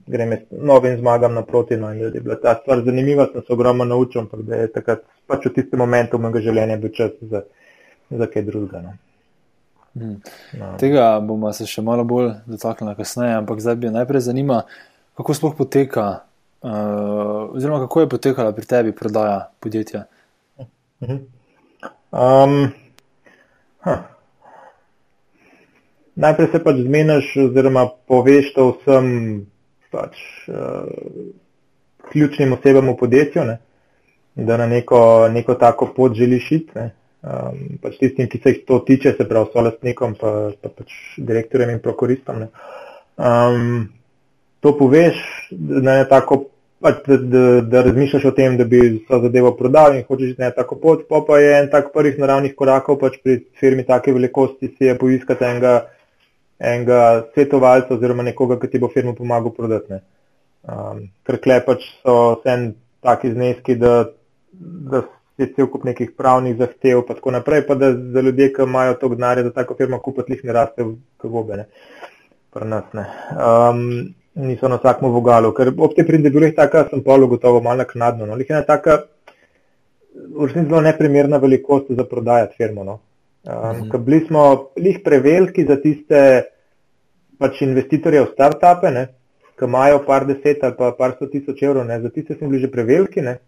grem novim zmagam naproti. No, da je bila ta stvar zanimiva, sem se ogromno naučil, ampak da je takrat pač v tistem momentu mojega življenja bil čas za, za kaj drugega. No. Hmm. No. Tega bomo se še malo bolj dotaknili kasneje, ampak zdaj bi najprej zanima, kako sploh poteka, uh, oziroma kako je potekala pri tebi prodaja podjetja. Um, Najprej se pač zmeniš, oziroma poveš to vsem pač, uh, ključnim osebam v podjetju. Ne? da na neko, neko tako pot želiš iti. Um, pač tistim, ki se jih to tiče, se pravi, so lastnikom, pa, pa pač direktorjem in prokuristom. Um, to poveš, da, tako, pač, da, da, da razmišljaš o tem, da bi vso zadevo prodal in hočeš na tako pot. Pa, pa je en tak prvih naravnih korakov pač pri firmi take velikosti, si je poiskati enega, enega svetovalca oziroma nekoga, ki ti bo firmo pomagal prodati. Um, ker klej pač so vse taki zneski, da da je cel kup nekih pravnih zahtev, pa tako naprej, pa da za ljudje, ki imajo to denarje, da tako firma kupiti, jih ne raste v gobe. Ne. Nas, ne. Um, niso na vsakem vogalu, ker ob te pridobivih taka sem polo gotovo malo naknadno. No. Lih ena taka, v resnici zelo neprimerna velikost za prodajati firmo. No. Um, mhm. Bili smo lih preveliki za tiste pač investitorje v start-upe, ki imajo par deset ali pa par sto tisoč evrov, ne. za tiste smo bili že preveliki. Ne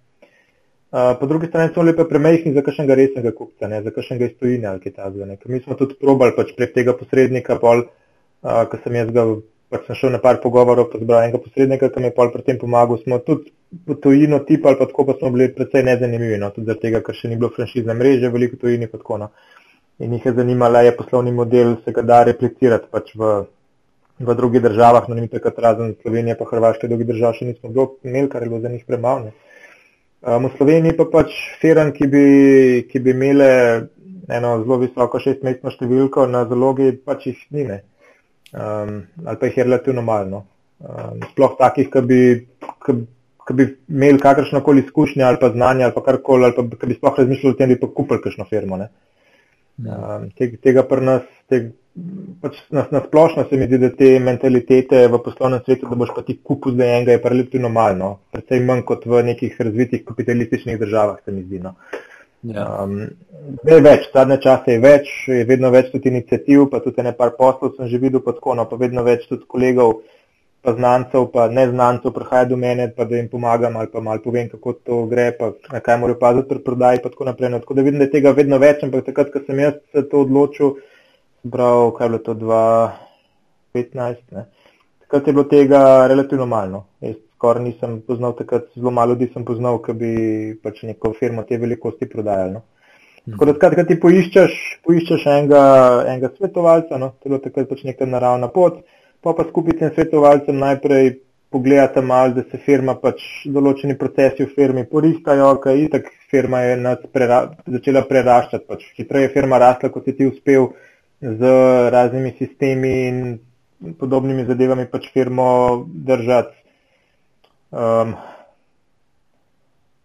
po drugi strani so lepe premehki za kakšnega resnega kupca, ne, za kakšnega iztojine ali kaj takega. Mi smo tudi probali pač prek tega posrednika, pol, uh, ko sem jaz ga, pač sem šel na par pogovorov, pa zbral enega posrednika, ki mi je pol pri tem pomagal. Smo tudi po tujino tip ali pa tako pa smo bili predvsej nezanimivi, no, tudi zaradi tega, ker še ni bilo franšizne mreže, veliko tujini pa tako. No. In jih je zanimalo, je poslovni model, se ga da replicirati pač v, v drugih državah, no ni takrat razen Slovenije, pa Hrvaške, drugih držav še nismo imeli, kar je bilo za njih premalo. Um, v Sloveniji pa pač firm, ki bi, ki bi imele eno zelo visoko šestmestno številko na zalogi, pač jih ni. Um, ali pa jih je relativno malo. Um, sploh takih, ki bi, ki, ki bi imeli kakršno koli izkušnje ali pa znanje ali pa karkoli, ali pa ki bi sploh razmišljali o tem, da bi pa kupili kakšno firmo. Um, tega, tega pri nas, tega, pač na, na splošno se mi zdi, da te mentalitete v poslovnem svetu, da boš pa ti kupil zdaj enega, je pa relativno malo, no. predvsej manj kot v nekih razvitih kapitalističnih državah, se mi zdi. No. Ja. Um, je več, zadnje čase je več, je vedno več tudi inicijativ, pa tudi nekaj poslov sem že videl, pa tako, no, pa vedno več tudi kolegov, pa znancev, pa neznancev prihaja do mene, pa da jim pomagam ali pa malo povem, kako to gre, pa na kaj morajo paziti pri prodaji, pa tako naprej. No, tako da vidim, da je tega vedno več, ampak takrat, ko sem jaz se to odločil, bral, kaj je bilo to 2015. Takrat je bilo tega relativno malo. Jaz skoraj nisem poznal, takrat zelo malo ljudi sem poznal, ki bi pač neko firmo te velikosti prodajali. No. Tako da, skratka, ti poiščeš, poiščeš enega, enega svetovalca, no, to je takrat pač neka naravna pot, pa pa skupaj tem svetovalcem najprej pogledate malo, da se firma pač določeni procesi v firmi poriskajo, kaj itak firma je prera, začela preraščati, pač hitreje je firma rasla, kot si ti uspel z raznimi sistemi in podobnimi zadevami pač firmo držati. Um,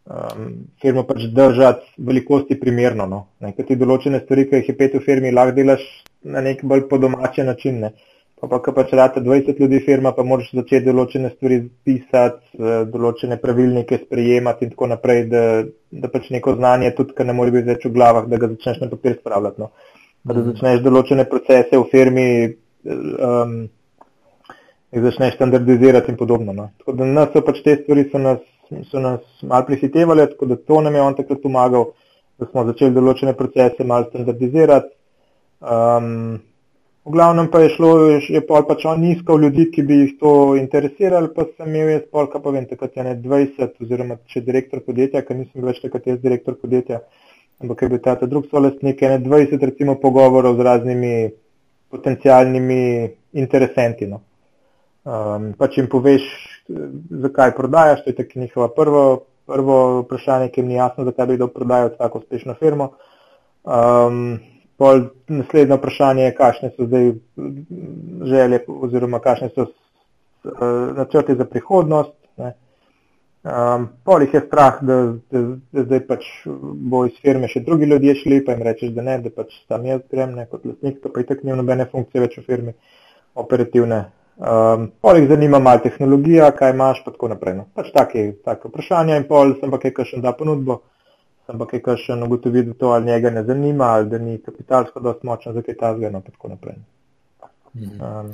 um, firmo pač držati velikosti primerno. No. Ker ti določene stvari, ki jih je pet v firmi, lahko delaš na nek bolj podomačen način. Ne. Pa pa, ko pač rata 20 ljudi firma, pa moraš začeti določene stvari pisati, eh, določene pravilnike sprejemati in tako naprej, da, da pač neko znanje, tudi, ker ne more biti več v glavah, da ga začneš na papir spravljati. No da začneš določene procese v firmi um, jih začneš standardizirati in podobno. No. Tako da nas so pač te stvari so nas, so nas malo prihitevali, tako da to nam je on takrat pomagal, da smo začeli določene procese malo standardizirati. Um, v glavnem pa je šlo, je pol pač on iskal ljudi, ki bi jih to interesirali, pa sem imel jaz pol, kaj pa vem, takrat je ne 20 oziroma če direktor podjetja, ker nisem več takrat jaz direktor podjetja, ampak je bil ta drug solastnik, je ne 20 recimo pogovorov z raznimi potencijalnimi interesenti. No. Um, pa če jim poveš, zakaj prodajaš, to je tako njihova prvo, prvo vprašanje, ki jim ni jasno, zakaj bi kdo prodajal tako uspešno firmo. Um, pol naslednje vprašanje je, kakšne so zdaj želje oziroma kakšne so uh, načrti za prihodnost. Ne. Um, pol jih je strah, da, da, da zdaj pač bo iz firme še drugi ljudje šli, pa jim rečeš, da ne, da pač tam jaz grem, ne kot lastnik, to pa i tak ni nobene funkcije več v firmi, operativne. Um, pol jih zanima malo tehnologija, kaj imaš, pa tako naprej. No. Pač take, take vprašanja in pol sem pa kaj kakšen da ponudbo, sem pa kaj kakšen ugotovil, da to ali njega ne zanima, ali da ni kapitalsko dost močen za kaj tazga, no pa tako naprej. Um,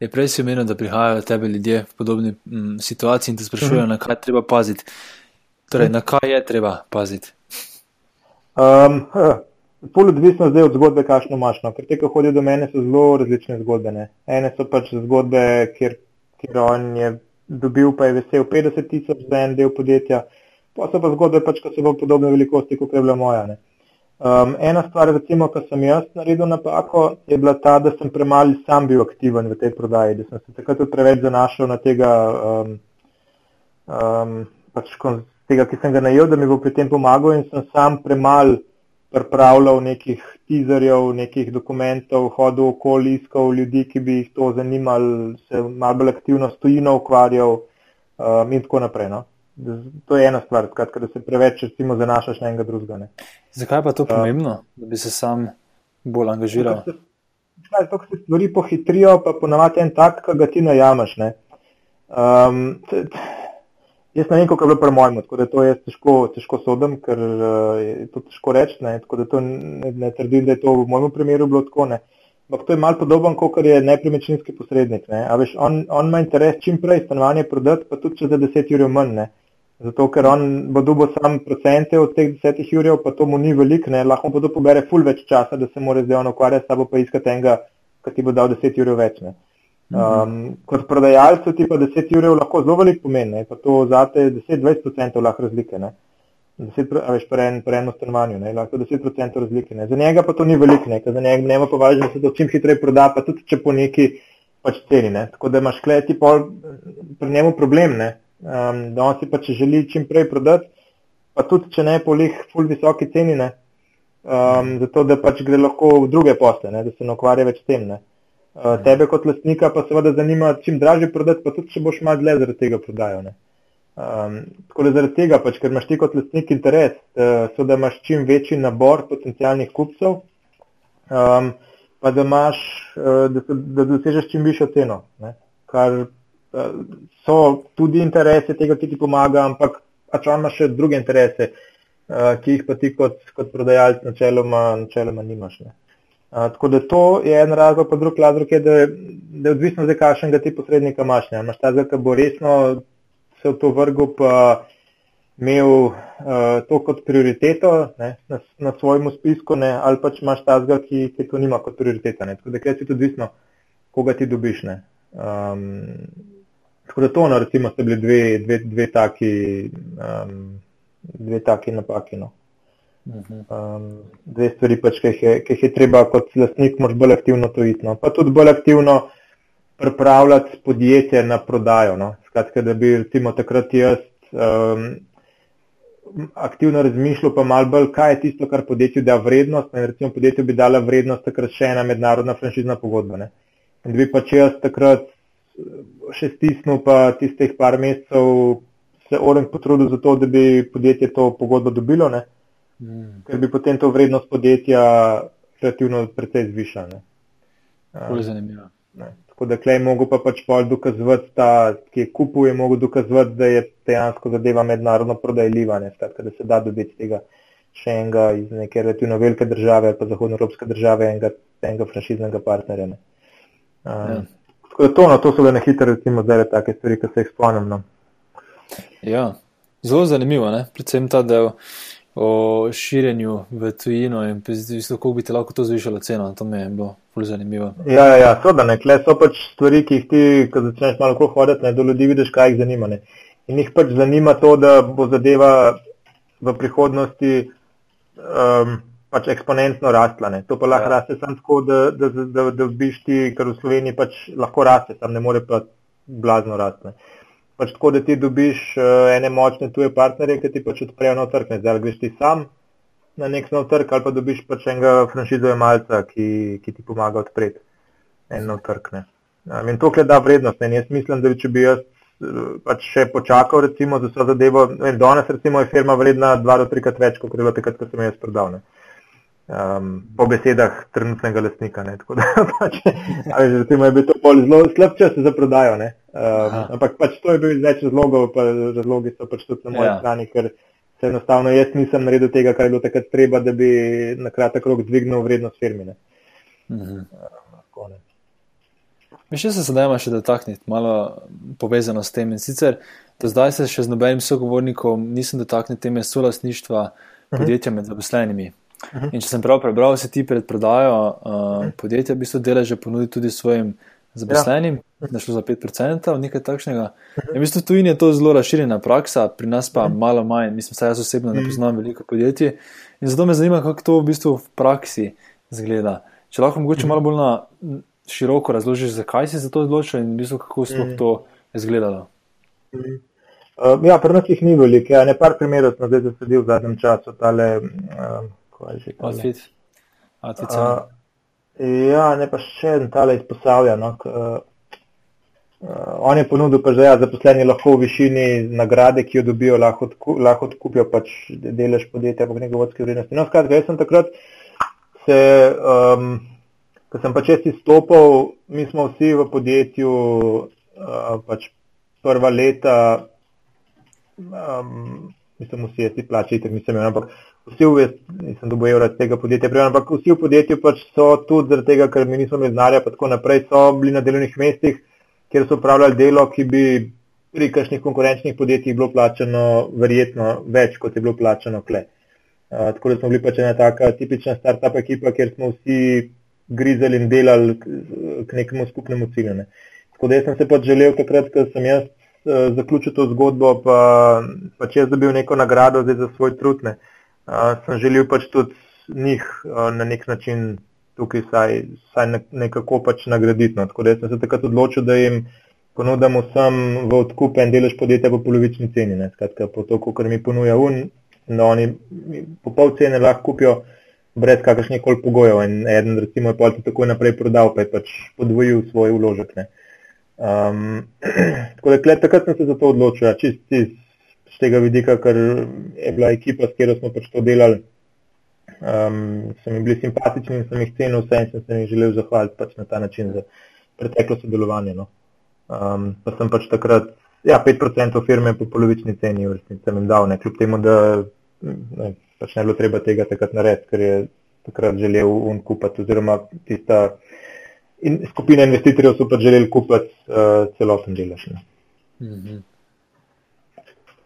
Je prej si omenil, da prihajajo tebe ljudje v podobni m, situaciji in te sprašujejo, -huh. na kaj treba paziti. Torej, na kaj je treba paziti? Um, Pol odvisno zdaj od zgodbe, kakšno imaš. No. Ker te, ki hodijo do mene, so zelo različne zgodbe. Ne. Ene so pač zgodbe, kjer, kjer on je dobil, pa je vesel 50 tisoč za en del podjetja. Pa so pa zgodbe, pač, ki so v podobne velikosti, kot je bila moja. Um, ena stvar, recimo, ko sem jaz naredil napako, je bila ta, da sem premalo sam bil aktiven v tej prodaji, da sem se takrat preveč zanašal na tega, um, um, pač, tega, ki sem ga najel, da mi bo pri tem pomagal in sem sam premalo pripravljal nekih teaserjev, nekih dokumentov, hodil okoli, iskal ljudi, ki bi jih to zanimali, se malo bolj aktivno stojino ukvarjal um, in tako naprej. No. To je ena stvar, skratka, da se preveč recimo zanašaš na enega drugega. Ne. Zakaj pa je to um, pomembno, da bi se sam bolj angažiral? Zato, ker se stvari pohitrijo, pa ponavadi en tak, ki ga ti najamaš. Um, Jaz ne vem, kako je bilo pri mojem, tako da to jaz težko, težko sodim, ker uh, je to težko reči. Tako da to ne, ne trdim, da je to v mojem primeru bilo tako. Ne. Ampak to je malo podobno, kot je nepremičninski posrednik. Ne. Veš, on, on ima interes čim prej stanovanje prodati, pa tudi če za 10 ur manj. Ne. Zato, ker on bo dobil sam procente od teh 10 ur, pa to mu ni veliko, lahko bo to pobere ful več časa, da se mora zdaj on ukvarjati, sabo pa iskati enega, ki ti bo dal 10 ur več. Ne. Um, kot prodajalcu ti pa 10 ur lahko zelo veliko pomeni, pa to zate 10-20% lahko razlike. Ne? 10, veš, pre, en, pre eno stanovanju, ne? lahko 10% razlike. Ne? Za njega pa to ni veliko, ne? za njega nema pa važno, da se to čim hitreje proda, pa tudi če po neki pač ceni. Ne? Tako da imaš kleti pol pri njemu problem, um, da on si pa če želi čim prej prodati, pa tudi če ne po lih ful visoki ceni, um, zato da pač gre lahko v druge posle, ne? da se ne ukvarja več s tem. Ne? Uh, tebe kot lastnika pa seveda zanima, čim dražje prodati, pa tudi če boš malo dlje zaradi tega prodajal. Um, tako da zaradi tega, pač, ker imaš ti kot lastnik interes, uh, so da imaš čim večji nabor potencijalnih kupcev, um, pa da, imaš, uh, da, da dosežeš čim višjo ceno. Ne? Kar uh, so tudi interese tega, ki ti pomaga, ampak pač on ima še druge interese, uh, ki jih pa ti kot, kot prodajalec načeloma, načeloma nimaš. Ne? tako da to je en razlog, pa drug razlog je, da, da je odvisno zdaj, kakšnega ti posrednika imaš. Ne. Imaš ta zdaj, ki bo resno se v to vrgel, pa imel uh, to kot prioriteto ne, na, na svojem spisku, ne, ali pač imaš ta zdaj, ki, ki to nima kot prioriteta. Ne. Tako da je tudi odvisno, koga ti dobiš. Um, da to, no, recimo, so bili dve, dve, dve taki. Um, Dve taki napaki. No. Um, dve stvari, pač, ki, jih je, ki jih je treba kot lastnik bolj aktivno to iti. No. Pa tudi bolj aktivno pripravljati podjetje na prodajo. No. Skratka, da bi recimo takrat jaz um, aktivno razmišljal, pa mal bolj, kaj je tisto, kar podjetju da vrednost. Ne. Recimo podjetju bi dala vrednost takrat še ena mednarodna franšizna pogodba. Ne. In bi pač jaz takrat še stisnil pa tistih par mesecev se oren potrudil za to, da bi podjetje to pogodbo dobilo. Ne mm. ker bi potem to vrednost podjetja relativno precej zvišala. Um, zanimivo. Ne. Tako da klej mogo pa pač pol dokazovati, ta, ki je kupil, je mogo dokazovati, da je dejansko zadeva mednarodno prodajljiva, skratka, da se da dobiti tega še enega iz neke relativno velike države ali pa zahodnoevropske države, enega, enega franšiznega partnerja. Um, ja. To, no, to so bile na hitro, recimo, zdaj take stvari, ki se jih spomnim. No. Ja, zelo zanimivo, ne? predvsem ta del o širjenju v tujino in kako bi ti lahko to zvišalo ceno. To mi je bilo zelo zanimivo. Ja, ja, ja so da ne, kle so pač stvari, ki jih ti, ko začneš malo hoditi, ne do ljudi vidiš, kaj jih zanima. Ne. In jih pač zanima to, da bo zadeva v prihodnosti um, pač eksponentno rastla. Ne. To pa lahko ja. raste samo tako, da, da, da, da, biš ti, kar v Sloveniji pač lahko raste, tam ne more pa blazno rasti pač tako, da ti dobiš uh, ene močne tuje partnerje, ki ti pač odprejo nov trg. Zdaj greš ti sam na nek nov trg ali pa dobiš pač enega franšizoja malca, ki, ki ti pomaga odpreti en nov trg. Um, in to gleda vrednost. In jaz mislim, da če bi jaz uh, pač še počakal recimo za vso zadevo, vem, danes recimo je firma vredna dva do trikrat več, kot je bilo takrat, ko sem jaz prodal. Ne um, po besedah trenutnega lastnika. Ne, da, [LAUGHS] pač, ali, recimo, je bil to zelo slab čas za prodajo. Um, ampak pač to je bil več razlogov, pa razlogi so pač tudi na moji ja. strani, ker se enostavno jaz nisem naredil tega, kar je bilo takrat treba, da bi na kratek rok dvignil vrednost firme. Mhm. Še se zdaj še dotakniti, malo povezano s tem. In sicer, do zdaj se še z nobenim sogovornikom nisem dotaknil teme solasništva mhm. podjetja med zaposlenimi. -huh. In če sem prav prebral, se ti pred prodajo uh, podjetja v bistvu deleže ponudi tudi svojim zaposlenim, ja. da šlo za 5% ali nekaj takšnega. -huh. In v bistvu tu je to zelo razširjena praksa, pri nas pa malo manj, mislim, da jaz osebno ne poznam veliko podjetij. In zato me zanima, kako to v bistvu v praksi zgleda. Če lahko mogoče malo bolj na široko razložiš, zakaj si se to odločil in v bistvu kako sploh to izgledalo. Uh ja, pri nas jih ni veliko. Ja, ne par primerov smo zdaj zasedili v zadnjem času. Tale, uh, kaj že kaj. Outfit. Outfit uh, ja, ne pa še en tale izpostavlja. No, k, uh, on je ponudil, pa, da ja, zaposleni lahko v višini nagrade, ki jo dobijo, lahko, odku, lahko odkupijo pač delež podjetja po njegovi vodski vrednosti. No, skratka, jaz sem takrat se, um, ko sem pač jaz izstopil, mi smo vsi v podjetju uh, pač prva leta, um, mislim, vsi jaz ti plačite, mislim, ampak vsi v, nisem dobil evra tega podjetja, prej, ampak vsi v podjetju pač so tudi zaradi tega, ker mi nismo imeli znanja, pa tako naprej, so bili na delovnih mestih, kjer so upravljali delo, ki bi pri kakšnih konkurenčnih podjetjih bilo plačano verjetno več, kot je bilo plačano kle. Uh, tako da smo bili pač ena taka tipična start-up ekipa, kjer smo vsi grizali in delali k, nekemu skupnemu cilju. Ne. Tako da jaz sem se pač želel takrat, ko sem jaz uh, zaključil to zgodbo, pa, pa če jaz dobil neko nagrado za svoj trud. Ne. Uh, sem želel pač tudi njih uh, na nek način tukaj saj, saj nekako pač nagraditi. No. Tako da sem se takrat odločil, da jim ponudim vsem v odkup en delež podjetja po polovični ceni. Ne. Skratka, po to, kar mi ponuja un, da oni po pol cene lahko kupijo brez kakršnih koli pogojev. In eden recimo je pol takoj naprej prodal, pa je pač podvojil svoj vložek. Um, [CLEARS THROAT] tako da takrat sem se za to odločil, ja, čist iz z tega vidika, ker je bila ekipa, s katero smo pač to delali, um, so mi bili simpatični in sem jih cenil vse in sem se jih želel zahvaliti pač na ta način za preteklo sodelovanje. No. Um, pa sem pač takrat, ja, 5% firme po polovični ceni v resnici sem jim dal, ne, kljub temu, da ne, pač ne bilo treba tega takrat narediti, ker je takrat želel un kupati oziroma tista in skupina investitorjev so pač želeli kupati uh, celoten delež. Mm -hmm.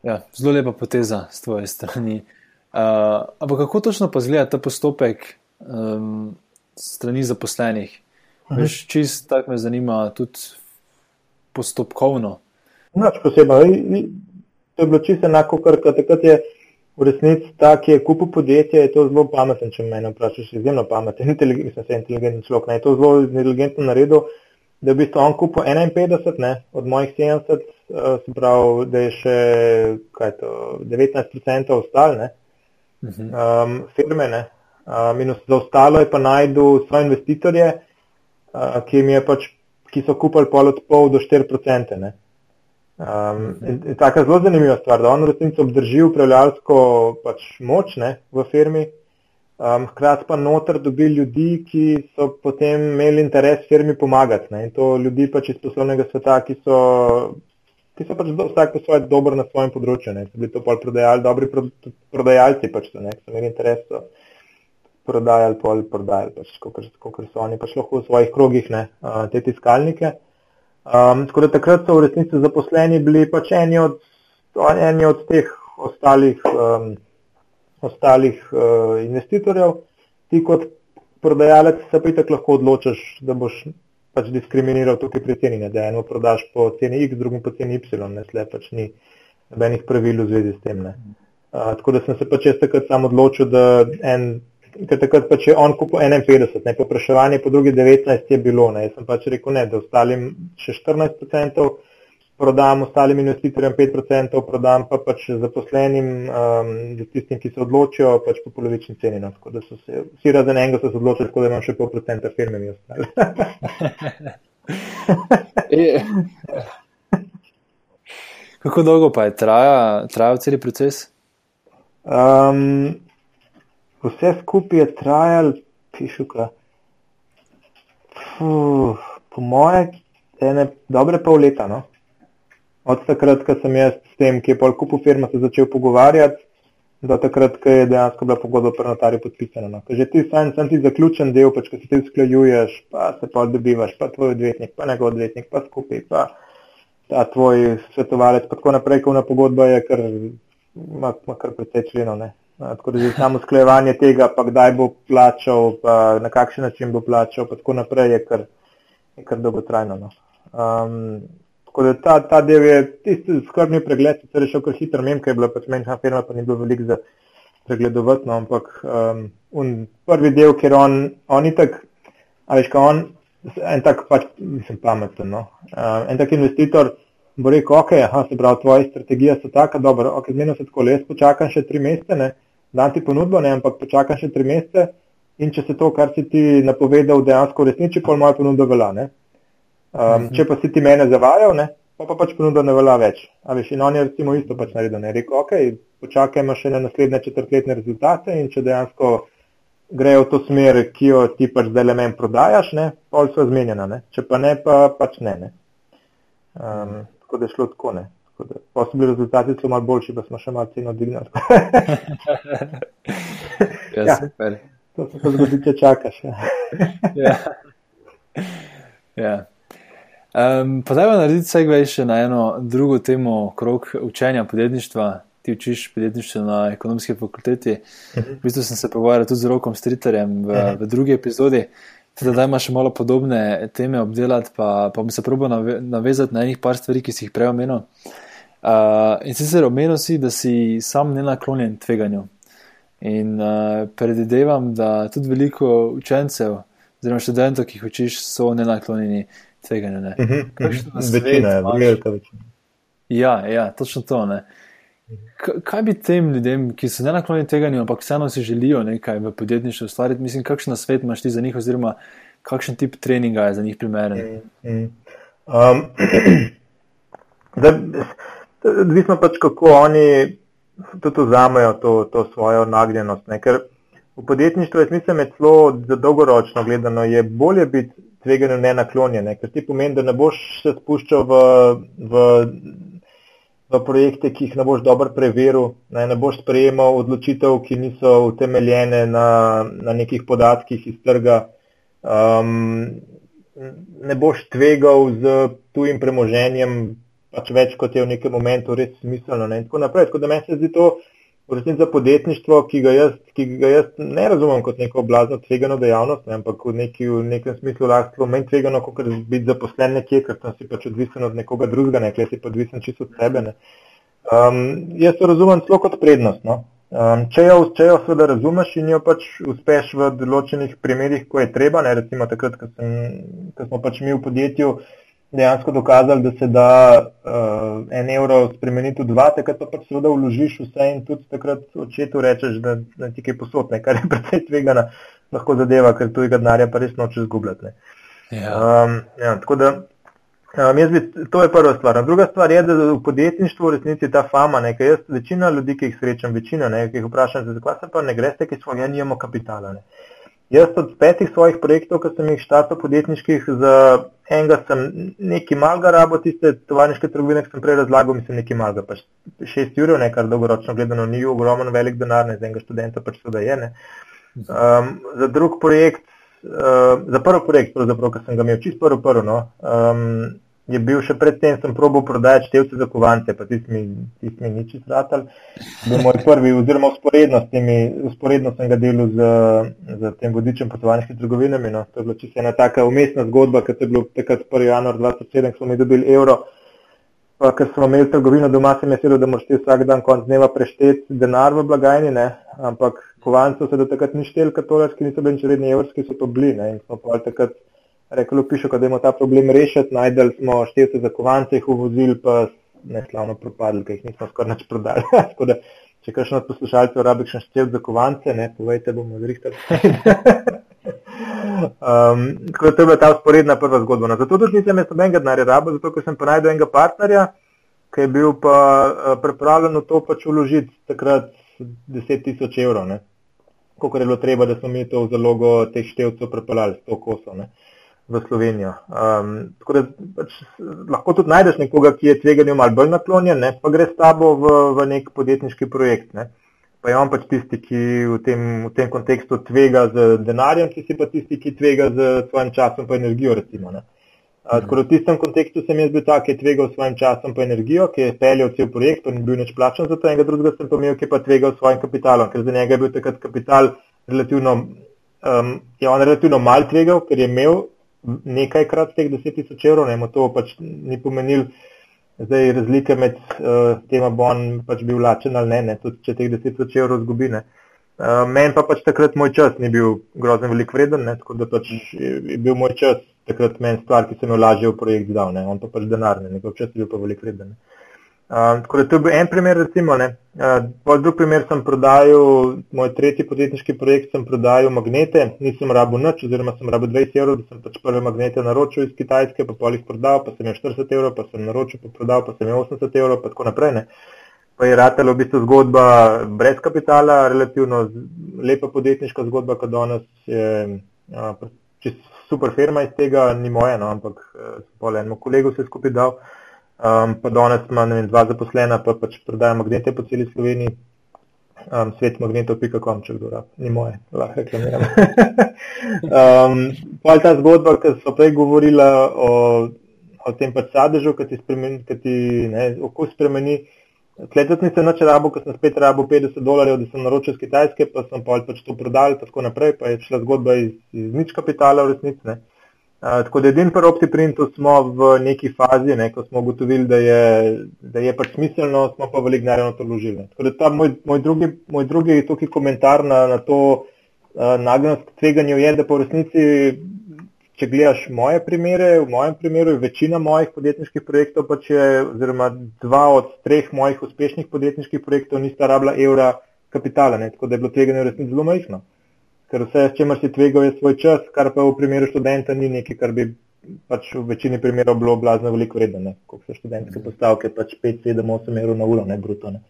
Ja, zelo lepa poteza z tvoje strani. Uh, ampak kako točno pa zgleda ta postopek um, strani zaposlenih? Mhm. -huh. Čist tako me zanima, tudi postopkovno. Noč posebej. To je bilo čisto enako, kar takrat je v resnici ta, ki je kupil podjetje, je to zelo pameten, če me vprašaš, izjemno pameten, [LAUGHS] inteligenten, inteligenten človek, ne, je to zelo inteligentno naredil da je v bistvu on kupil 51 ne, od mojih 70, uh, se pravi, da je še to, 19% ostalo um, firme. Ne. Uh, minus za ostalo je pa najdu svoje investitorje, uh, ki, pač, ki so kupili pol od pol do 4%. Ne. Um, in, in taka zelo zanimiva stvar, da on v resnici obdrži upravljalsko pač moč ne, v firmi, Um, hkrati pa noter dobi ljudi, ki so potem imeli interes firmi pomagati. Ne? In to ljudi pač iz poslovnega sveta, ki so, ki so pač do, vsak po svoje dober na svojem področju. Ne? So bili to pol prodajali, dobri pro, prodajalci, pač to, ne? so imeli interes, so prodajali, pol prodajali, pač, kot so oni pač lahko v svojih krogih, ne? Uh, te tiskalnike. Um, tako da takrat so v resnici zaposleni bili pač eni od, eni od teh ostalih, um, ostalih uh, investitorjev. Ti kot prodajalec se pa itak lahko odločiš, da boš pač diskriminiral tukaj pri ceni, ne? da eno prodaš po ceni X, drugim po ceni Y, ne slej pač ni nobenih pravil v zvezi s tem. Uh, tako da sem se pač jaz takrat sam odločil, da en ker takrat pač je on kupil 51, ne popraševanje po drugi 19 je bilo. Ne. Jaz sem pač rekel ne, da ostalim še 14%, prodam ostalim investitorjem 5%, prodam pa pač zaposlenim, um, tistim, ki se odločijo, pač po polovični ceni. No. Tako da so se vsi razen enega se odločili, tako da imam še pol procenta firme mi ostali. [LAUGHS] Kako dolgo pa je trajal traja cel proces? Um, vse skupaj je trajalo, pišuka. Fuh, po moje, ene dobre pol leta. No? Od takrat, ko sem jaz s tem, ki je pol kupu firma, se začel pogovarjati, do takrat, ko je dejansko bila pogodba pri notarju podpisana. No? Že ti sam, sam ti zaključen del, pač, ko se ti usklajuješ, pa se pa dobivaš, pa tvoj odvetnik, pa njegov odvetnik, pa skupaj, pa ta tvoj svetovalec, pa tako naprej, ko na pogodba je kar, ima, ima kar precej členov. Tako da je samo sklejevanje tega, pa kdaj bo plačal, pa na kakšen način bo plačal, pa tako naprej je kar, je kar dolgotrajno. No. Um, tako da ta, ta del je tisti skrbni pregled, ki se je rešil kar hitro, vem, kaj je bila pač menjša firma, pa ni bilo veliko za pregledovati, no, ampak um, prvi del, ker on, on itak, a veš, ka on, en tak pač, mislim, pameten, no, uh, en tak investitor, bo rekel, ok, aha, se pravi, tvoja strategija so taka, dobro, ok, zmenil se tako, jaz počakam še tri mesece, ne, dam ti ponudbo, ne, ampak počakam še tri mesece in če se to, kar si ti napovedal, dejansko resniči, pa moja ponudba velja. Um, -huh. Če pa si ti mene zavajal, ne, pa, pa pač ponudba ne velja več. Veš, in on je recimo isto pač naredil, ne, rekel, ok, počakajmo še na naslednje četrtletne rezultate in če dejansko grejo v to smer, ki jo ti pač zdaj le meni prodajaš, ne, pol so zmenjena, ne, če pa ne, pa pač ne. ne. Um, tako da je šlo tako. Ne. Pa so bili rezultati celo malo boljši, pa smo še malo ceno dvignili. ja, [LAUGHS] ja, super. To se zgodi, če čakaš. Ja. ja. ja. Um, pa zdaj pa narediti segue še na eno drugo temo, krok učenja podjetništva. Ti učiš podjetništvo na ekonomski fakulteti. Mhm. V bistvu sem se pogovarjal tudi z Rokom Striterjem v, mhm. v drugi epizodi. Teda, da imaš malo podobne teme obdelati, pa, pa bi se probo navezati na enih par stvari, ki si jih prej omenil. Uh, in sicer omenil si, da si sam ne naklonjen tveganju. In uh, predvidevam, da tudi veliko učencev, oziroma študentov, ki jih učiš, so ne naklonjeni tveganju. Ne? Uh -huh. Večina je, velika večina. Ja, ja, točno to. Ne? Kaj bi tem ljudem, ki so ne naklonjeni tega, ampak vseeno si želijo nekaj v podjetništvu ustvariti, mislim, kakšen svet imaš ti za njih, oziroma kakšen tip treninga je za njih primeren? Mm, mm. Um, [CLEARS THROAT] Odvisno pač, kako oni tudi vzamejo to, to svojo nagnjenost. Ne? Ker v podjetništvu je smisel med celo za dolgoročno gledano, je bolje biti tveganju ne naklonjen, ker ti pomeni, da ne boš se spuščal v. v v projekte, ki jih ne boš dobro preveril, ne, ne boš sprejemal odločitev, ki niso utemeljene na, na nekih podatkih iz trga, um, ne boš tvegal z tujim premoženjem, pač več kot je v nekem momentu res smiselno. Ne, tako naprej. Tako da meni se zdi to v resnici za podjetništvo, ki ga, jaz, ki ga jaz ne razumem kot neko blazno tvegano dejavnost, ne, ampak v, neki, v nekem smislu lahko manj tvegano, kot biti zaposlen nekje, ker tam si pač odvisen od nekoga drugega, nekaj si pa odvisen čisto od sebe. Ne. Um, jaz to razumem celo kot prednost. No. Um, če jo, če jo seveda razumeš in jo pač uspeš v določenih primerjih, ko je treba, ne, recimo takrat, ko, sem, ko smo pač mi v podjetju, dejansko dokazali, da se da uh, en evro spremeniti v dva, takrat pa pač seveda vložiš vse in tudi takrat očetu rečeš, da, da ti kaj posotne, kar je [LAUGHS] precej tvegana lahko zadeva, ker tujega denarja pa res noče zgubljati. Ja. Um, ja, tako da um, jaz bi, to je prva stvar. Druga stvar je, da v podjetništvu v resnici ta fama, nekaj jaz, večina ljudi, ki jih srečam, večina, ne, ki jih vprašam, zakaj se pa ne greste, ki svoje nijemo kapitala. Ne. Jaz od petih svojih projektov, ki sem jih štartal podjetniških, za enega sem nekaj malega rabo, tiste tovarniške trgovine, ki sem prej razlagal, mislim nekaj malega, pač šest ur, nekaj dolgoročno gledano, ni ogromen velik denar, ne za enega študenta, pač so da je. Um, za drug projekt, uh, za prvi projekt, pravzaprav, ki sem ga imel, čist prvo prvo, no, um, je bil še predtem, sem probil prodajati števce za kovance, pa tisti mi, tist mi nič izratal. Bil moj prvi, oziroma usporedno, temi, usporedno sem ga delal z, z tem vodičem potovalniških trgovinami. No. To je bila čisto ena taka umestna zgodba, ker je bilo takrat 1. januar 2007, ko smo mi dobili evro. Pa, ker smo imeli trgovino doma, sem mislil, da moraš ti vsak dan konc dneva prešteti denar v blagajni, ne? ampak kovancev se do takrat ni štel, ker tolarski niso bili redni evrski, so to bili. Ne? In smo pa takrat rekli, piše, da imamo ta problem rešiti, najdel smo števce za kovance, jih uvozili, pa ne slavno propadli, ker jih nismo skoraj nič prodali. [LAUGHS] da, če kakšno od poslušalcev rabi še števce za kovance, ne, povejte, bomo zrihtali. [LAUGHS] um, tako da to je bila ta usporedna prva zgodba. No, zato tudi nisem jaz nobenega denarja rabil, zato ker sem pa najdel enega partnerja, ki je bil pa uh, pripravljen to pač uložiti takrat 10 tisoč evrov. Kako je bilo treba, da smo mi to v zalogo teh števcev prepeljali, 100 kosov. Ne v Slovenijo. Um, tako da pač, lahko tudi najdeš nekoga, ki je tveganju malo bolj naklonjen, ne, pa gre s tabo v, v nek podjetniški projekt. Ne. Pa je on pač tisti, ki v tem, v tem kontekstu tvega z denarjem, ki si pa tisti, ki tvega z svojim časom in energijo. Recimo, uh, tako da v tistem kontekstu sem jaz bil ta, ki je tvegal s svojim časom in energijo, ki je peljal cel projekt, pa ni bil nič plačen za to, enega drugega sem pa imel, ki je pa tvegal s svojim kapitalom, ker za njega je bil takrat kapital relativno, um, je on relativno mal tvegal, ker je imel nekajkrat teh 10 tisoč evrov, ne, to pač ni pomenil zdaj razlike med uh, tema, bo on pač bil lačen ali ne, ne tudi če teh 10 tisoč evrov zgubi. Ne. Uh, Meni pa pač takrat moj čas ni bil grozno velik vreden, ne, tako da pač je bil moj čas takrat meni stvar, ki sem jo lažje v projekt dal, ne, on pa pač denar, ne, njegov čas je bil pa velik vreden. Ne. Uh, tako da to je bil en primer, recimo. Uh, drug primer sem prodajal, moj tretji podjetniški projekt sem prodajal magnete, nisem rabil nič, oziroma sem rabil 20 evrov, da sem pač prve magnete naročil iz Kitajske, pa pol jih prodal, pa sem imel 40 evrov, pa sem naročil, pa prodal, pa sem imel 80 evrov, pa tako naprej. Ne. Pa je ratela v bistvu zgodba brez kapitala, relativno lepa podjetniška zgodba, kot danes je uh, super firma iz tega, ni moja, no, ampak uh, pol enemu kolegu se skupaj dal. Um, pa danes ima vem, dva zaposlena, pa pač prodaja magnete po celi Sloveniji. Um, svetmagnetov.com, če kdo rab, ni moje, lahko reklamiram. [LAUGHS] um, pa ta zgodba, ki so prej govorila o, o tem pač sadežu, ki ti, spremeni, ki ti ne, okus spremeni. Kletet nisem nič rabo, ker sem spet rabo 50 dolarjev, da sem naročil z Kitajske, pa sem pa pač to prodal, tako naprej, pa je šla zgodba iz, iz nič kapitala v resnici tako da edin pri OptiPrintu smo v neki fazi, ne, ko smo ugotovili, da je, da je pač smiselno, smo pa veliko naravno to vložili. Tako da ta moj, moj, drugi, moj drugi tukaj komentar na, na to uh, nagnjenost k tveganju je, da po resnici, če gledaš moje primere, v mojem primeru je večina mojih podjetniških projektov, pač je, oziroma dva od treh mojih uspešnih podjetniških projektov nista rabila evra kapitala, ne, tako da je bilo tveganje v resnici zelo majhno ker vse, s čemer si tvegal, je svoj čas, kar pa v primeru študenta ni nekaj, kar bi pač v večini primerov bilo blazno veliko vredno, kot so študentske postavke, pač 5, 7, 8 evrov na uro, ne bruto. Ne.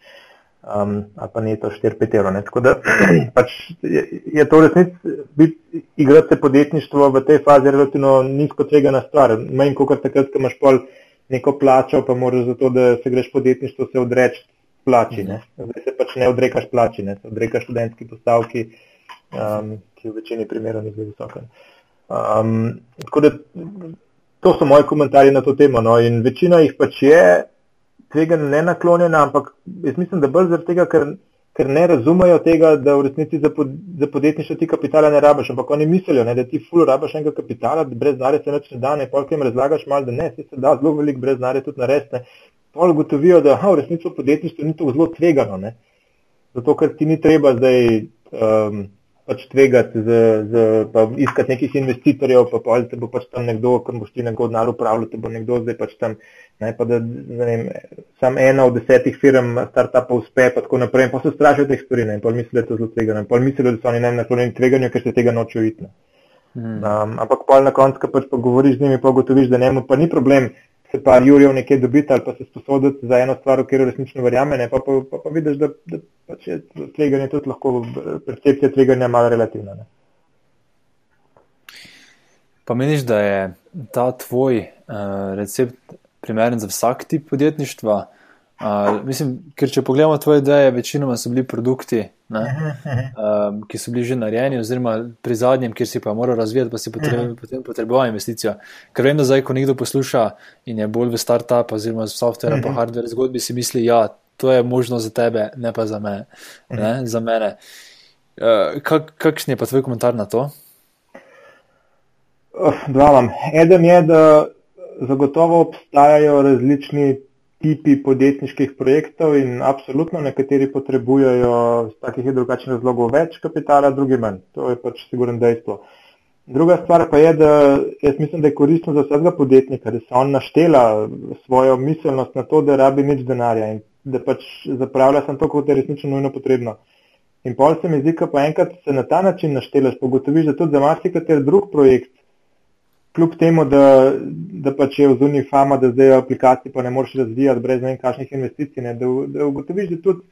Um, ali pa ni to 4-5 evrov. Tako da [CLEARS THROAT] pač je, je to resnici, igrati se podjetništvo v tej fazi relativno nizko tvegana stvar. Manj kot takrat, ko imaš pol neko plačo, pa moraš za to, da se greš podjetništvo, se odreči plači. Ne. Zdaj se pač ne odrekaš plači, ne. se odrekaš študentski postavki um, ki v večini primerov ni zelo visoka. Um, tako da to so moji komentarji na to temo. No, in večina jih pač je tega ne naklonjena, ampak jaz mislim, da bolj zaradi tega, ker, ker ne razumejo tega, da v resnici za, pod, za podjetništvo ti kapitala ne rabiš, ampak oni mislijo, ne, da ti ful rabiš enega kapitala, da brez znare se neč ne da, ne, polk jim razlagaš malo, da ne, se, se da zelo velik brez znare tudi narediti. Pol gotovijo, da aha, v resnici podjetništvo ni to zelo tvegano, ne. zato ker ti ni treba zdaj um, pač tvegati, z, z, pa iskati nekih investitorjev, pa pa te bo pač tam nekdo, ki boš ti nekdo denar upravljal, te bo nekdo zdaj pač tam, ne pa da, vem, sam ena od desetih firm startupov uspe, pa tako naprej, pa se strašijo teh stvari, ne, pa mislijo, da je to zelo tvegano, pa mislijo, da so oni naklonjeni tveganju, ker se tega nočejo iti. Hmm. Um, ampak pa na koncu, ko pač pogovoriš z njimi, pa ugotoviš, da njemu pa ni problem se pa Jurijo nekaj dobiti ali pa se sposoditi za eno stvar, v katero resnično verjame, ne, pa, pa, pa, pa vidiš, da, da pač je tveganje tudi lahko, percepcija tveganja malo relativna. Ne. Pa meniš, da je ta tvoj uh, recept primeren za vsak tip podjetništva? Uh, mislim, ker če pogledamo tvoje ideje, večinoma so bili produkti ne, um, ki so bili že narejeni, oziroma pri zadnjem, kjer si pa moral razvijati, pa si potreboval, potem potreboval investicijo. Ker vem, da zdaj, ko nekdo posluša in je bolj v start-up oziroma v software pa hardware zgodbi, si misli, ja, to je možno za tebe, ne pa za mene. Ne, za mene. Uh, kak, kakšen je pa tvoj komentar na to? Dva vam. Eden je, da zagotovo obstajajo različni tipi podjetniških projektov in absolutno nekateri potrebujejo z takih in drugačnih razlogov več kapitala, drugi manj. To je pač sigurno dejstvo. Druga stvar pa je, da jaz mislim, da je koristno za vsakega podjetnika, da se on naštela svojo miselnost na to, da rabi nič denarja in da pač zapravlja samo to, kot je resnično nujno potrebno. In pol se mi zdi, ko pa enkrat se na ta način naštelaš, pa ugotoviš, da tudi za marsikater drug projekt kljub temu, da, da pač je v zunji fama, da zdaj aplikacij pa ne moreš razvijati brez ne vem kakšnih investicij, ne, da, da ugotoviš, da tudi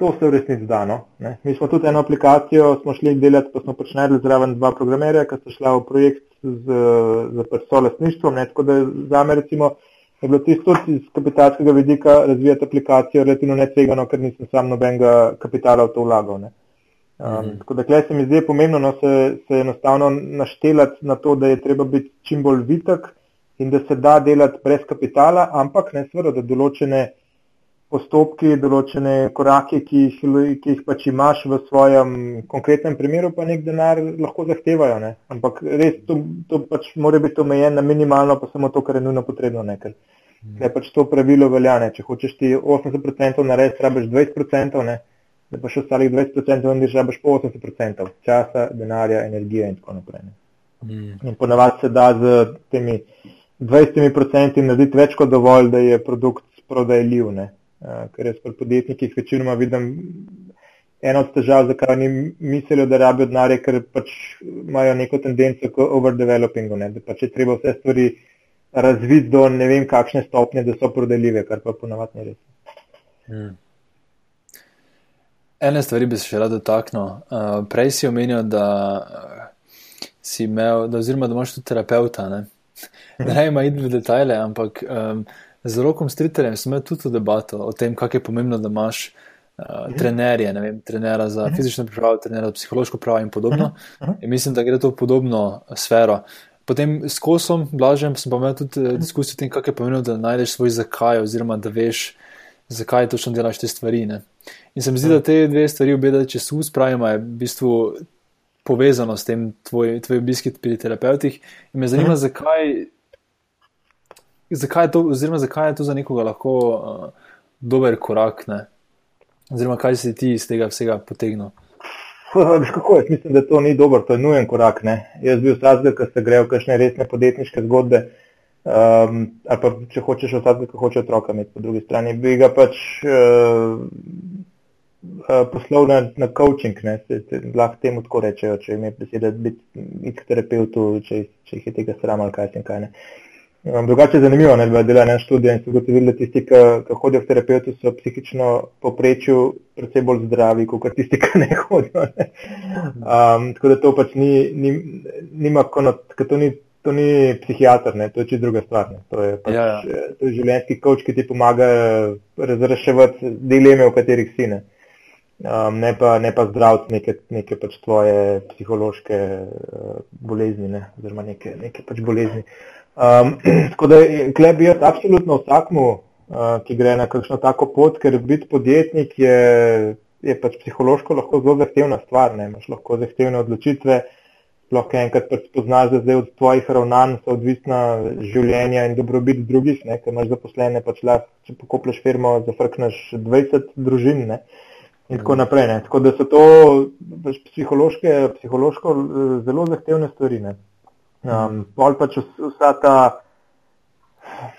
to se v resnici da. No, Mi smo tudi eno aplikacijo, smo šli delati, pa smo pač najdli zraven dva programerja, ki sta šla v projekt z, z pač solastništvom, tako da za me recimo je bilo tisto iz kapitalskega vidika razvijati aplikacijo relativno netvegano, ker nisem sam nobenega kapitala v to vlagal. Ne. Um, mm. Tako da tukaj se mi zdi pomembno no, se, se enostavno naštelati na to, da je treba biti čim bolj vitek in da se da delati brez kapitala, ampak ne sveda, da določene postopki, določene korake, ki jih, ki jih pač imaš v svojem konkretnem primeru, pa nek denar lahko zahtevajo. Ne. Ampak res to, to pač mora biti omejeno na minimalno, pa samo to, kar je nujno potrebno. Ne, ker, mm. pač to pravilo velja. Ne. Če hočeš ti 80% narediti, rabiš 20%. Ne da pa še ostalih 20% vendiš, da boš po 80% časa, denarja, energije in tako naprej. Mm. In ponavadi se da z temi 20% narediti več kot dovolj, da je produkt prodajljiv. Uh, ker jaz pri podjetnikih večinoma vidim eno od težav, zakaj oni mislijo, da rabijo denar, ker pač imajo neko tendenco k overdevelopingu, ne? da pač je treba vse stvari razviti do ne vem kakšne stopnje, da so prodajljive, kar pa ponavadi ni res. Mm. Ene stvari bi se še rad dotaknil. Uh, prej si omenil, da uh, si imel, da, oziroma da imaš tudi terapeuta. Ne, ne ima iti v detajle, ampak um, z rokom Striterjem sem imel tudi debato o tem, kako je pomembno, da imaš uh, trenerje, ne vem, trenera za fizično pripravo, trenera za psihološko pravo in podobno. In mislim, da gre to v podobno sfero. Potem s kosom, blažem, sem pa imel tudi diskusijo o tem, kako je pomembno, da najdeš svoj zakaj, oziroma da veš, zakaj točno delaš te stvari. Ne. In se mi zdi, da te dve stvari, obeda, če se uspravimo, je v bistvu povezano s tem tvoj, tvoj obisk pri terapeutih. In me zanima, mhm. zakaj, zakaj, je to, oziroma, zakaj je to za nekoga lahko uh, dober korak, ne? oziroma kaj si ti iz tega vsega potegnil. Kako, mislim, da to ni dober, to je nujen korak. Ne? Jaz bi vsak, ki se grejo kakšne resne podjetniške zgodbe, um, ali pa če hočeš vsak, ki hoče otroka imeti po drugi strani, bi ga pač. Uh, Eh, poslov na, na coaching, ne, se, se lahko temu tako rečejo, če jim je beseda biti k terapeutu, če, če jih je tega sram ali kaj in kaj ne. Um, drugače je zanimivo, da je bila ena študija in so ugotovili, da tisti, ki hodijo k terapeutu, so psihično poprečju predvsej bolj zdravi, kot tisti, [LAUGHS] ki ne hodijo. Ne. Um, tako da to pač ni, ni, nima konot, to ni, to ni psihiater, ne, to je čisto druga stvar. Ne. To je, pač, ja, ja. to je življenjski coach, ki ti pomaga razreševati dileme, v katerih si ne um, ne pa, pa zdraviti neke, neke pač tvoje psihološke uh, bolezni, ne, oziroma neke, neke pač bolezni. Um, [CLEARS THROAT] tako da klep bi jaz absolutno vsakmu, uh, ki gre na kakšno tako pot, ker biti podjetnik je, je pač psihološko lahko zelo zahtevna stvar, ne, imaš lahko zahtevne odločitve. Lahko enkrat pač spoznaš, da zdaj od tvojih ravnanj so odvisna življenja in dobrobit drugih, ne, ker imaš zaposlene, pač lahko, če pokoplješ firmo, zafrkneš 20 družin. Ne. Uh, in tako naprej. Ne. Tako da so to pač psihološke, psihološko eh, zelo zahtevne stvari. Um, pol pač vsa ta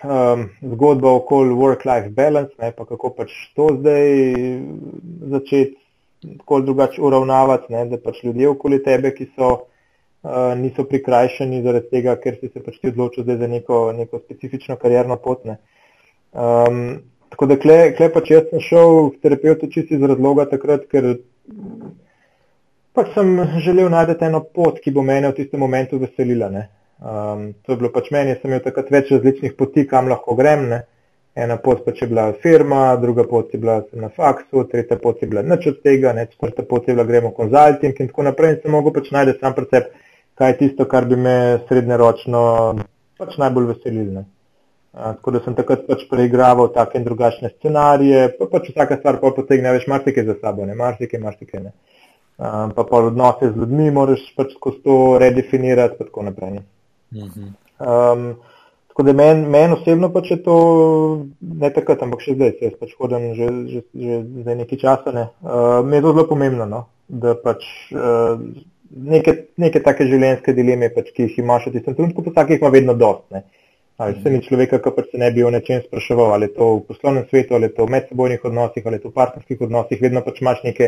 um, zgodba okoli work-life balance, ne, pa kako pač to zdaj začeti tako drugače uravnavati, ne, da pač ljudje okoli tebe, ki so, uh, niso prikrajšani zaradi tega, ker si se pač ti odločil za neko, neko specifično karjerno pot. Um, Tako da, kle, kle pač jaz sem šel k terapeutu čisto iz razloga takrat, ker pač sem želel najti eno pot, ki bo mene v tistem momentu veselila. Um, to je bilo pač meni, sem imel takrat več različnih poti, kam lahko grem. Ne. Ena pot pa je bila firma, druga pot je bila na faksu, tretja pot je bila nič od tega, ne, četrta pot je bila gremo konzulting in tako naprej. In sem mogel pač najti sam precep, kaj je tisto, kar bi me srednjeročno pač najbolj veselilo. Tako da sem takrat pač preigraval take in drugačne scenarije, pa pač vsaka stvar pa potegne več marsikaj za sabo, ne marsikaj, marsikaj ne. Um, pa pa odnose z ljudmi moraš pač skozi to redefinirati, pa tako naprej. Um, tako da meni men osebno pač je to ne takrat, ampak še zdaj, jaz pač hodim že, že, že za nekaj časa. Ne. Uh, mi je to zelo pomembno, no, da pač uh, neke, neke take življenjske dileme, pač, ki jih imaš v tistem trenutku, pa vsak jih ima vedno dost. Ne. Ali se ni človeka, ki pa se ne bi o nečem spraševal, ali je to v poslovnem svetu, ali je to v medsebojnih odnosih, ali je to v partnerskih odnosih, vedno pač imaš neke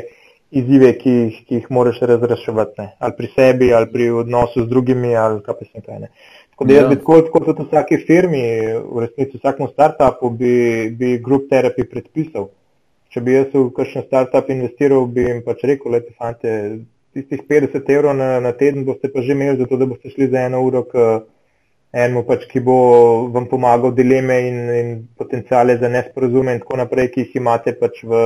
izzive, ki, ki jih moraš razreševati, ali pri sebi, ali pri odnosu z drugimi, ali kaj pa se kaj ne. Tako da jaz ja. bi tako, kot v vsaki firmi, v resnici vsakmu startupu, bi, bi group therapy predpisal. Če bi jaz v kakšen startup investiral, bi jim pač rekel, lepo fante, tistih 50 evrov na, na teden boste pa že imeli, zato da boste šli za eno uro k enemu, pač, ki bo vam pomagal dileme in, in potencijale za nesporazume in tako naprej, ki jih imate pač v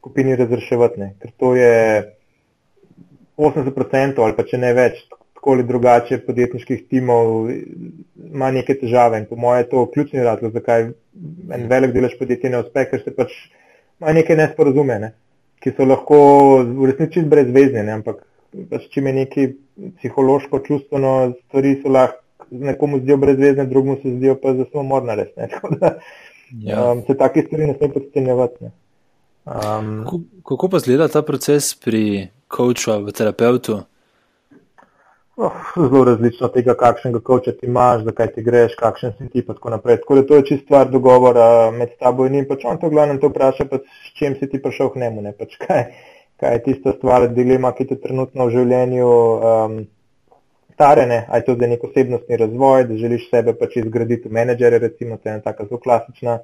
skupini razreševati. Ne. Ker to je 80% ali pa če ne več, tako ali drugače podjetniških timov ima neke težave in po mojem je to ključni razlog, zakaj en velik delež podjetja ne uspe, ker se pač ima neke nesporazume, ne, ki so lahko v resnici brezvezne, ne, ampak pač če me neki psihološko, čustveno stvari so lahko nekomu zdijo brezvezne, drugemu se zdijo pa za samo morna res. Ne, [LAUGHS] da ja. um, se take stvari ne sme podcenjevati. Um, kako pa zgleda ta proces pri coachu, v terapeutu? Oh, zelo različno od tega, kakšnega coacha ti imaš, zakaj ti greš, kakšen si ti in tako naprej. Tako da to je čist stvar dogovora med tabo in njim. Pač on to glavno to vpraša, pač, s čim si ti prišel k njemu. Pač, kaj, kaj je tista stvar, dilema, ki te trenutno v življenju um, starene, aj to je nek osebnostni razvoj, da želiš sebe pač izgraditi v menedžere, recimo, to je ena taka zelo klasična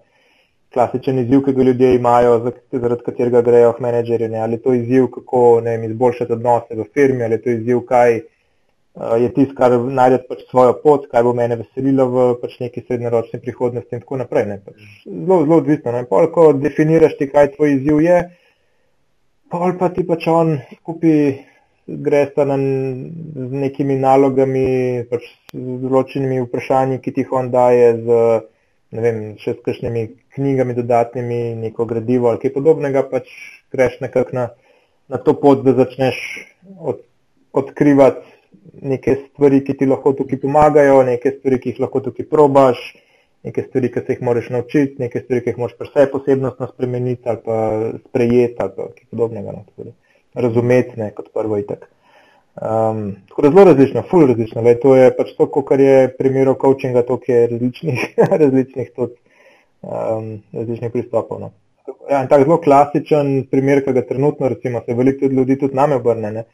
klasičen izziv, ki ga ljudje imajo, zaradi katerega grejo k menedžerju. Ne? Ali je to izziv, kako vem, izboljšati odnose v firmi, ali je to izziv, kaj uh, je tisto, kar najdete pač svojo pot, kaj bo mene veselilo v pač neki srednjeročni prihodnosti in tako naprej. Pač zelo, zelo odvisno. Pol, ko definiraš ti, kaj tvoj izziv je, pol pa ti pač on skupaj greš na z nekimi nalogami, pač z določenimi vprašanji, ki ti jih on daje. Z, ne vem, še s kakšnimi knjigami dodatnimi, neko gradivo ali kaj podobnega, pač greš nekako na, na to pot, da začneš od, odkrivati neke stvari, ki ti lahko tukaj pomagajo, neke stvari, ki jih lahko tukaj probaš, neke stvari, ki se jih moraš naučiti, neke stvari, ki jih moraš pri sebi posebnostno spremeniti ali pa sprejeti ali pa kaj podobnega. No, razumeti ne kot prvo itek. Um, tako da zelo različno, full različno. Le, to je pač to, kar je primerov coachinga, to je različnih, [LAUGHS] različnih, tudi, um, različnih pristopov. No. Ja, tak zelo klasičen primer, ki ga trenutno recimo, se veliko ljudi tudi name obrne,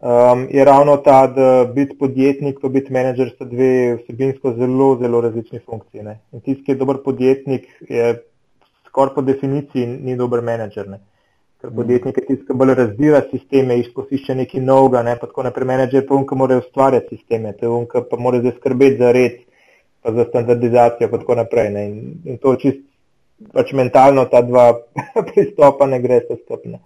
um, je ravno ta, da biti podjetnik, pa biti menedžer sta dve vsebinsko zelo, zelo različni funkciji. Ne. In tisti, ki je dober podjetnik, je skoraj po definiciji ni dober menedžer. Ne ker podjetnik je tisti, ki bolj razvija sisteme, išče nekaj novega, ne, pa tako naprej menedžer pa unka mora ustvarjati sisteme, te unka pa mora zdaj skrbeti za red, pa za standardizacijo, pa tako naprej. Ne, in, in to čist, pač mentalno ta dva [LAUGHS] pristopa ne gre sta stopne.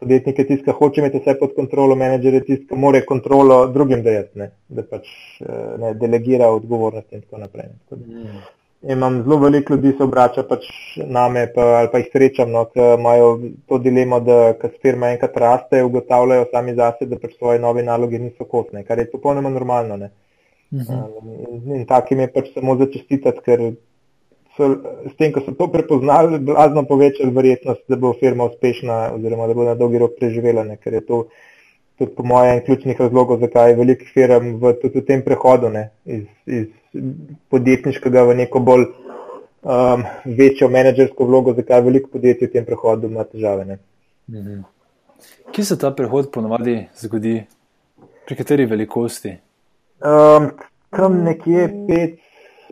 Podjetnik je tisti, ki hoče imeti vse pod kontrolo, menedžer je tisti, ki mora kontrolo drugim dajati, ne, da pač eh, ne, delegira odgovornost in tako naprej. Tako da, imam zelo veliko ljudi, se obrača pač name, pa, ali pa jih srečam, no, ki imajo to dilemo, da ko firma enkrat raste, ugotavljajo sami zase, da pač svoje nove naloge niso kosne, kar je popolnoma normalno. Ne. Uh -huh. um, in takim je pač samo začestitati, ker so, s tem, ko so to prepoznali, blazno povečali verjetnost, da bo firma uspešna oziroma da bo na dolgi rok preživela, ne, ker je to tudi po mojem ključnih razlogov, zakaj je veliko firm v, v tem prehodu ne, iz, iz podjetniškega v neko bolj um, večjo menedžersko vlogo, zakaj veliko podjetij v tem prehodu ima težave. Mhm. Kje se ta prehod ponovadi zgodi, pri kateri velikosti? Um, tam nekje 5,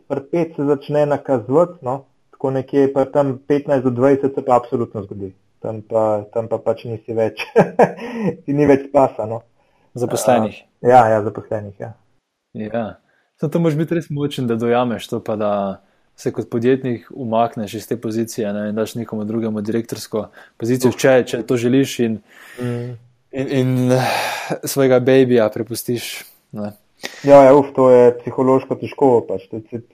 pri 5 se začne nakazovati, no? tako nekje pa tam 15 do 20 se pa absolutno zgodi. Tam pa, tam pa pač nisi več, [LAUGHS] ti ni več spasa. No? Zaposlenih. Uh, ja, ja, zaposlenih. Ja. Ja. Zato moraš biti res močen, da dojameš to, pa da se kot podjetnik umakneš iz te pozicije ne, in daš nekomu drugemu direktorsko pozicijo, če, če to želiš in, mm. in, in svojega babija prepustiš. Ne. Ja, ja uf, to je psihološko težko. Pač,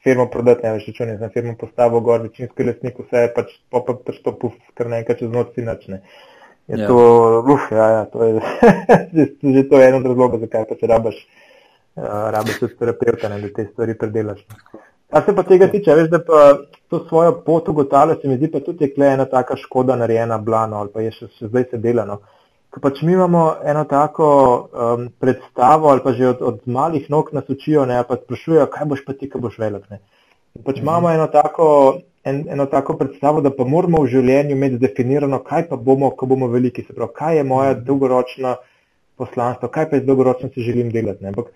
firmo prodati, ne veš, če znaš firmo postaviti gor, večinski lastnik vse je pač, pa, pa, pač to puf, kar nekaj čez noč si načne. Je ja. to, uf, ja, ja, to je [LAUGHS] že to je eno od razlogov, zakaj pač rabaš, uh, rabaš tudi terapeuta, da te stvari predelaš. Kar se pa tega tiče, veš, da pa to svojo pot ugotavlja, se mi zdi pa tudi je ena taka škoda narejena, blano ali pa je še, še zdaj se delano. Ko pač mi imamo eno tako um, predstavo ali pa že od, od malih nog nas učijo, ne, pa sprašujejo, kaj boš pa ti, ko boš velik. Ne. In pač mhm. imamo eno tako, en, eno tako predstavo, da pa moramo v življenju imeti definirano, kaj pa bomo, ko bomo veliki. Se pravi, kaj je moja mhm. dolgoročna poslanstvo, kaj pa jaz dolgoročno si želim delati. Ne. Ampak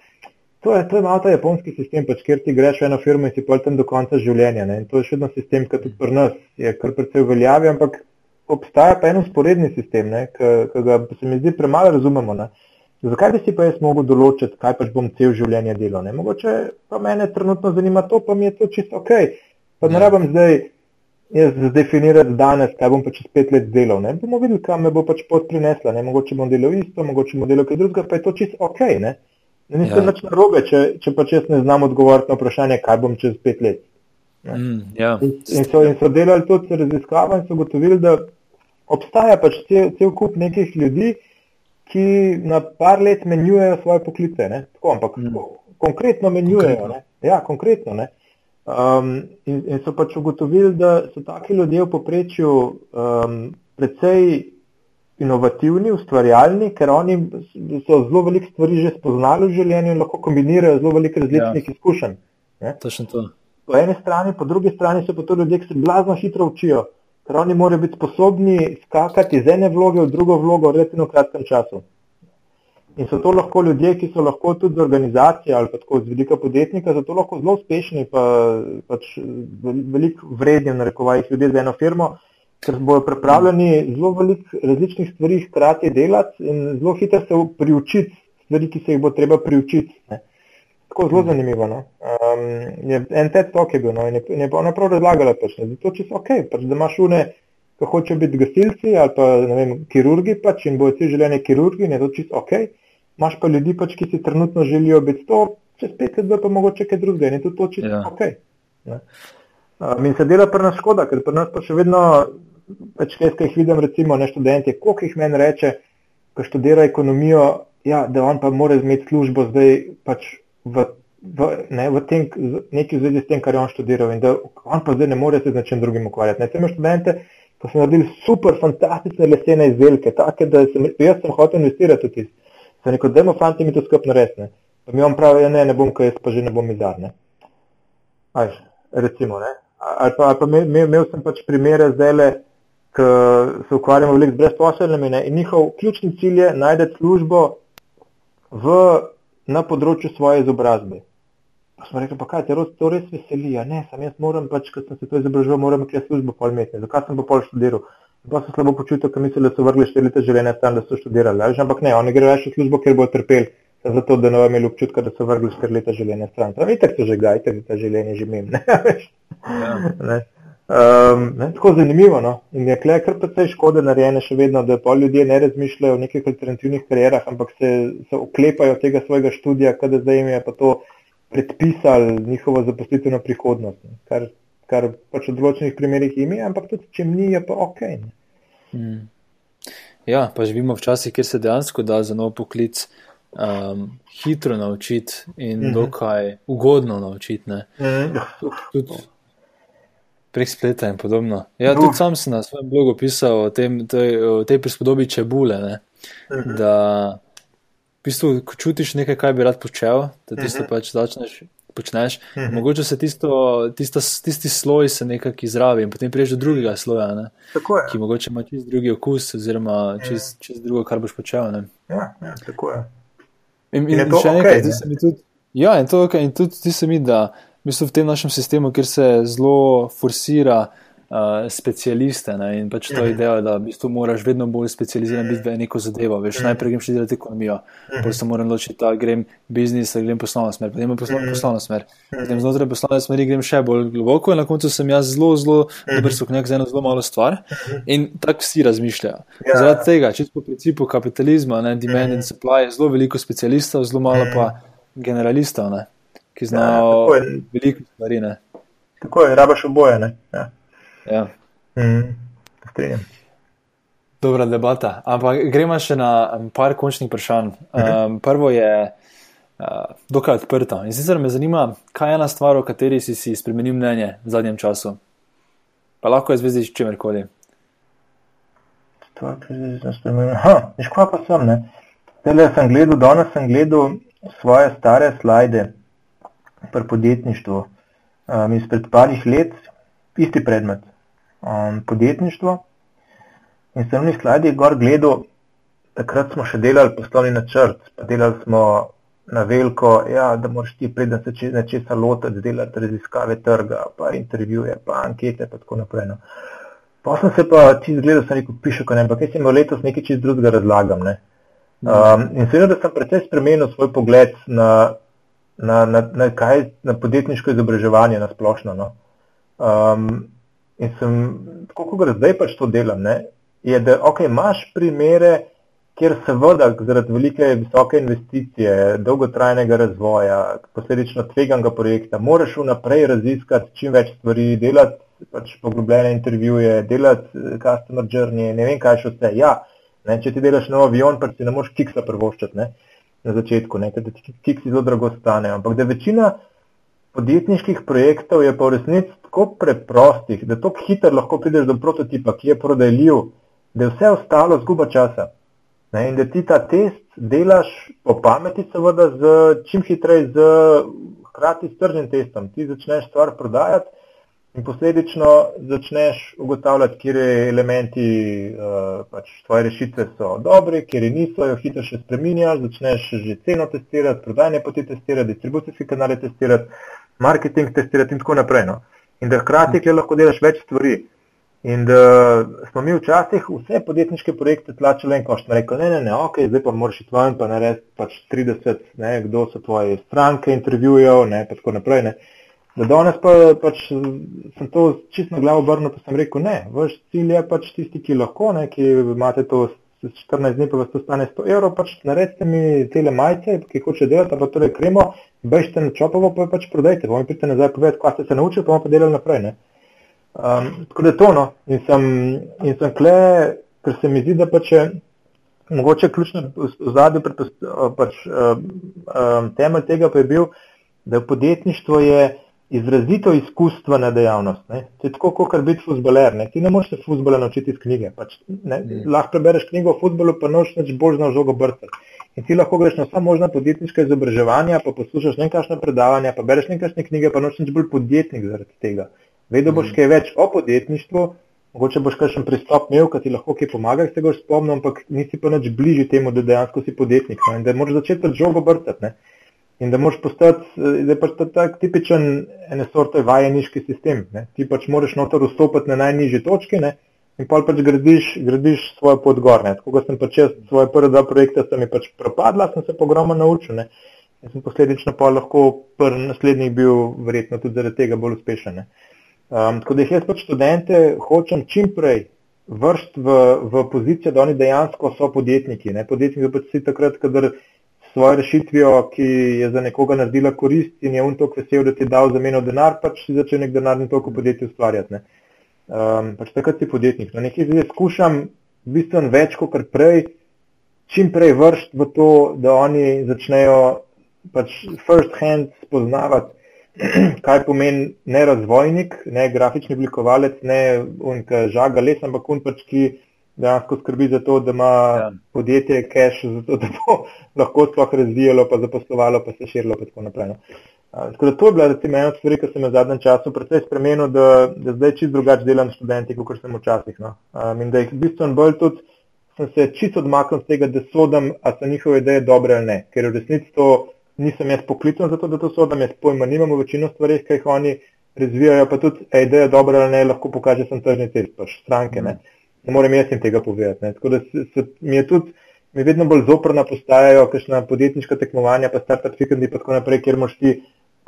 To je, to je malo ta japonski sistem, pač, kjer ti greš v eno firmo in si pol tam do konca življenja. Ne? In to je še vedno sistem, ki tudi pri nas je kar precej uveljavi, ampak obstaja pa en usporedni sistem, ki ga se mi zdi premalo razumemo. Ne? Zakaj bi si pa jaz mogel določiti, kaj pač bom cel življenje delal? Ne? Mogoče pa mene trenutno zanima to, pa mi je to čisto ok. Pa ne ja. rabim zdaj jaz zdefinirati danes, kaj bom pa čez pet let delal. Ne? Bomo videli, kam me bo pač pot prinesla. Ne? Mogoče bom delal isto, mogoče bom delal kaj drugega, pa je to čisto ok. Ne? Ni se ja. nič narobe, če, če pa če ne znam odgovoriti na vprašanje, kaj bom čez pet let. Mm, ja. in, in, so, in so delali tudi raziskave in so gotovili, da obstaja pač cel, cel kup nekih ljudi, ki na par let menjujejo svoje poklice. Tako, ampak mm. konkretno menjujejo. Konkretno. Ja, konkretno. Um, in, in so pač ugotovili, da so taki ljudje v poprečju um, precej inovativni, ustvarjalni, ker oni so zelo veliko stvari že spoznali v življenju in lahko kombinirajo zelo veliko različnih ja. izkušenj. Po eni strani, po drugi strani so pa to ljudje, ki se blazno hitro učijo, ker oni morajo biti sposobni skakati iz ene vloge v drugo vlogo v relativno kratkem času. In so to lahko ljudje, ki so lahko tudi z organizacije ali pa tako z vidika podjetnika, so to lahko zelo uspešni, pa pač veliko vredni, narekovajih ljudi za eno firmo, ker bodo pripravljeni zelo veliko različnih stvari hkrati delati in zelo hitro se priučiti stvari, ki se jih bo treba priučiti. Ne. Tako zelo zanimivo. No. Um, je, en TED talk je bil no, in je, je pa ona prav razlagala, pač, da je to čisto ok, pač, da imaš une, ki hočejo biti gasilci ali pa vem, kirurgi pač, in bojo vsi želeni kirurgi in je to čisto ok. Imaš pa ljudi, pač, ki si trenutno želijo biti to, čez pet let pa mogoče kaj drugega in je to čisto ja. ok. Ne. Um, in se dela pri nas škoda, ker pri nas pa še vedno pač jaz, ki jih vidim, recimo, ne študenti, koliko jih meni reče, ko študira ekonomijo, ja, da on pa mora imeti službo zdaj pač v, v, ne, v tem, neki zvezi s tem, kar je on študiral in da on pa zdaj ne more se z nečem drugim ukvarjati. Ne, tem študente, ko so naredili super, fantastične lesene izdelke, take, da sem, jaz sem hotel investirati v tist. Sem rekel, dajmo fanti mi to skupno resne. Pa mi on pravi, ja, ne, ne bom, ker jaz pa že ne bom izarne. Aj, recimo, ne. Ali pa, ali pa imel, imel sem pač primere zdaj le, ki se ukvarjamo veliko z brezposelnimi in njihov ključni cilj je najti službo v, na področju svoje izobrazbe. Pa smo rekli, pa kaj, te to res veseli, ja ne, sem jaz moram pač, ker sem se to izobraževal, moram imeti službo pol mesece, zakaj sem pa pol študiral. Pa se slabo počutil, ker mislili, da so vrgli štiri leta življenja tam, da so študirali. Lež, ampak ne, oni grejo v službo, ker bodo trpeli, zato da ne bodo imeli občutka, da so vrgli štiri leta življenja stran. Pravi, tako se že gajte, da ta življenje že imem. Ja. Um, ne, tako zanimivo. No? In je kle kar precej škode narejene še vedno, da pa ljudje ne razmišljajo o nekih alternativnih karierah, ampak se, se oklepajo tega svojega študija, kada zdaj jim je pa to predpisal njihovo zaposlitveno prihodnost. Ne? Kar, kar pač v določenih primerjih ime, ampak tudi če ni, je pa ok. Hmm. Ja, pa živimo v časih, kjer se dejansko da za nov poklic um, hitro naučiti in mm -hmm. dokaj ugodno naučiti. Mm -hmm prek spleta in podobno. Ja, tudi sam sem na svojem blogu pisal o, tem, tej, o tej prispodobi čebule. Uh mhm. -huh. Da, v bistvu, ko čutiš nekaj, kaj bi rad počel, da tisto uh mhm. -huh. pač začneš. Počneš, uh mhm. -huh. Mogoče se tisto, tisto, tisti sloj se nekako izrabi in potem priješ do drugega sloja, ki mogoče ima čist drugi okus, oziroma čist, čist drugo, kar boš počel. Ja, ja, tako je. In, in, in še okay, nekaj, zdi se mi tudi, ja, in to, in tudi zdi se mi, da v, bistvu v tem našem sistemu, kjer se zelo forsira uh, specialiste ne? in pač to idejo, da v bistvu moraš vedno bolj specializiran biti v neko zadevo. Veš, najprej grem še delati ekonomijo, potem se moram odločiti, da grem biznis, da grem poslovno smer, potem poslovno, poslovno smer. Potem znotraj poslovne smeri grem še bolj globoko in na koncu sem jaz zelo, zelo dober soknjak za eno zelo malo stvar in tako vsi razmišljajo. Ja. Zaradi tega, čisto po principu kapitalizma, ne, demand and supply, je zelo veliko specialistov, zelo malo pa generalistov, ne, ki znajo ja, veliko stvari. Ne. Tako je, rabaš oboje. Ja. Ja. Mm, Dobra debata. Ampak gremo še na par končnih vprašanj. Um, prvo je uh, dokaj odprto. In sicer me zanima, kaj je ena stvar, o kateri si, si spremenil mnenje v zadnjem času. Pa lahko je zvezi s čimerkoli. Stvar, ki sem spremenil. Ha, kva pa sem, ne? Tele sem gledal, danes sem gledal svoje stare slajde pri podjetništvu. Um, izpred parih let, isti predmet um, podjetništvo. In sem na slajdi gor gledal, takrat smo še delali poslovni načrt, pa delali smo na veliko, ja, da moraš ti preden se nečesa lotiti, delati raziskave trga, pa intervjuje, pa ankete, pa tako naprej. No. Pa sem se pa ti zgledal, sem rekel, piše, ko ne, ampak jaz sem imel letos nekaj čist drugega razlagam. Ne. Um, in seveda, da sem precej spremenil svoj pogled na, na, na, na, kaj, na podjetniško izobraževanje na splošno. No. Um, in sem, tako kot zdaj pač to delam, ne, je, da okay, imaš primere, kjer seveda zaradi velike visoke investicije, dolgotrajnega razvoja, posledično tveganga projekta, moraš vnaprej raziskati čim več stvari, delati pač poglobljene intervjuje, delati eh, customer journey, ne vem kaj še vse. Ja, ne, če ti delaš nov avion, pa si ne moreš kiksa prvoščati ne, na začetku, ne, ker ti kiksi zelo drago stanejo. Ampak da večina podjetniških projektov je pa v resnici tako preprostih, da tako hitro lahko prideš do prototipa, ki je prodajljiv, da je vse ostalo zguba časa. Ne, in da ti ta test delaš po pameti, seveda, z, čim hitreje, hkrati s tržnim testom. Ti začneš stvar prodajati in posledično začneš ugotavljati, kje elementi uh, pač tvoje rešitve so dobri, kje niso, jo hitro še spreminjaš, začneš že ceno testirati, prodajne poti testirati, distribucijske kanale testirati marketing testirati in tako naprej. No. In da hkrati lahko delaš več stvari. In da smo mi včasih vse podjetniške projekte tlačili en koš. Rekel, ne, ne, ne, ok, zdaj pa moraš iti ven, pa narediti pač 30, ne, kdo so tvoje stranke intervjujev, ne, pa tako naprej. Ne. Da danes pa pač sem to čisto na glavo obrnil, pa sem rekel, ne, vaš cilj je pač tisti, ki lahko, ne, ki imate to 14 dni, pa vas to stane 100 evrov, pač naredite mi tele majice, ki hoče delati, pa torej kremo, bežite na čopovo, pa pač prodajte, pa mi pridete nazaj povedati, kaj ste se naučili, pa bomo pa delali naprej. Um, tako da je to no. In sem, in sem kle, ker se mi zdi, da pač je mogoče ključno v zadnjem pač, um, um, temelj tega pa je bil, da podjetništvo je izrazito izkustvena dejavnost. Ne. To je tako, kot biti futboler. Ne. Ti ne moreš se futbola naučiti iz knjige. Pač, mm. Lahko prebereš knjigo o futbolu, pa noč več bolj znaš žogo brcati. In ti lahko greš na vsa možna podjetniška izobraževanja, pa poslušaš nekakšne predavanja, pa bereš nekakšne knjige, pa noč več bolj podjetnik zaradi tega. Vedno boš mm. kaj več o podjetništvu, mogoče boš kakšen pristop imel, ki ti lahko kaj pomaga, se ga spomnim, ampak nisi pa nič bližji temu, da dejansko si podjetnik. Ne. In da moraš začeti žogo brcati. In da moraš postati, da je pač ta tak tipičen ene sorte vajeniški sistem. Ne. Ti pač moraš noter vstopiti na najnižje točke ne. in pa pač gradiš, gradiš svojo pot gor. Tako sem pač jaz svoje prve dva projekta, sem jih pač propadla, sem se pogromno naučil. Ne. In sem posledično pa lahko prvi naslednjih bil verjetno tudi zaradi tega bolj uspešen. Um, tako da jih jaz pač študente hočem čim prej vršiti v, v pozicijo, da oni dejansko so podjetniki. Ne. Podjetniki pač si takrat, kadar svojo rešitvijo, ki je za nekoga naredila korist in je on to vesel, da ti je dal za meno denar, pač si začel nek denarni tok v podjetju ustvarjati. Ne. Um, pač takrat si podjetnik. No, nekaj zdaj skušam bistveno več kot prej, čim prej vršiti v to, da oni začnejo pač first hand spoznavati, [CLEARS THROAT] kaj pomeni ne razvojnik, ne grafični oblikovalec, ne on, ki žaga les, ampak on pač ki dejansko skrbi za to, da ima ja. podjetje cash, zato da bo [LAUGHS] lahko sploh razvijalo, pa zaposlovalo, pa se širilo in tako naprej. No. Tako da to je bila recimo ena stvar, ki sem jo v zadnjem času precej spremenil, da, da zdaj čist drugače delam študenti, kot sem včasih. No. Um, in da jih bistveno bolj tudi sem se čisto odmaknil z tega, da sodam, a so njihove ideje dobre ali ne. Ker v resnici to nisem jaz poklican za to, da to sodam, jaz pojma nimam v večino stvari, ki jih oni razvijajo, pa tudi, ej, da je dobro ali ne, lahko pokaže sem tržni test, pač stranke, ne. Ne morem jaz jim tega povedati, ne. Tako da se, se, mi je tudi, mi vedno bolj zoprna postajajo kakšna podjetniška tekmovanja, pa startup vikendi, pa tako naprej, kjer moš ti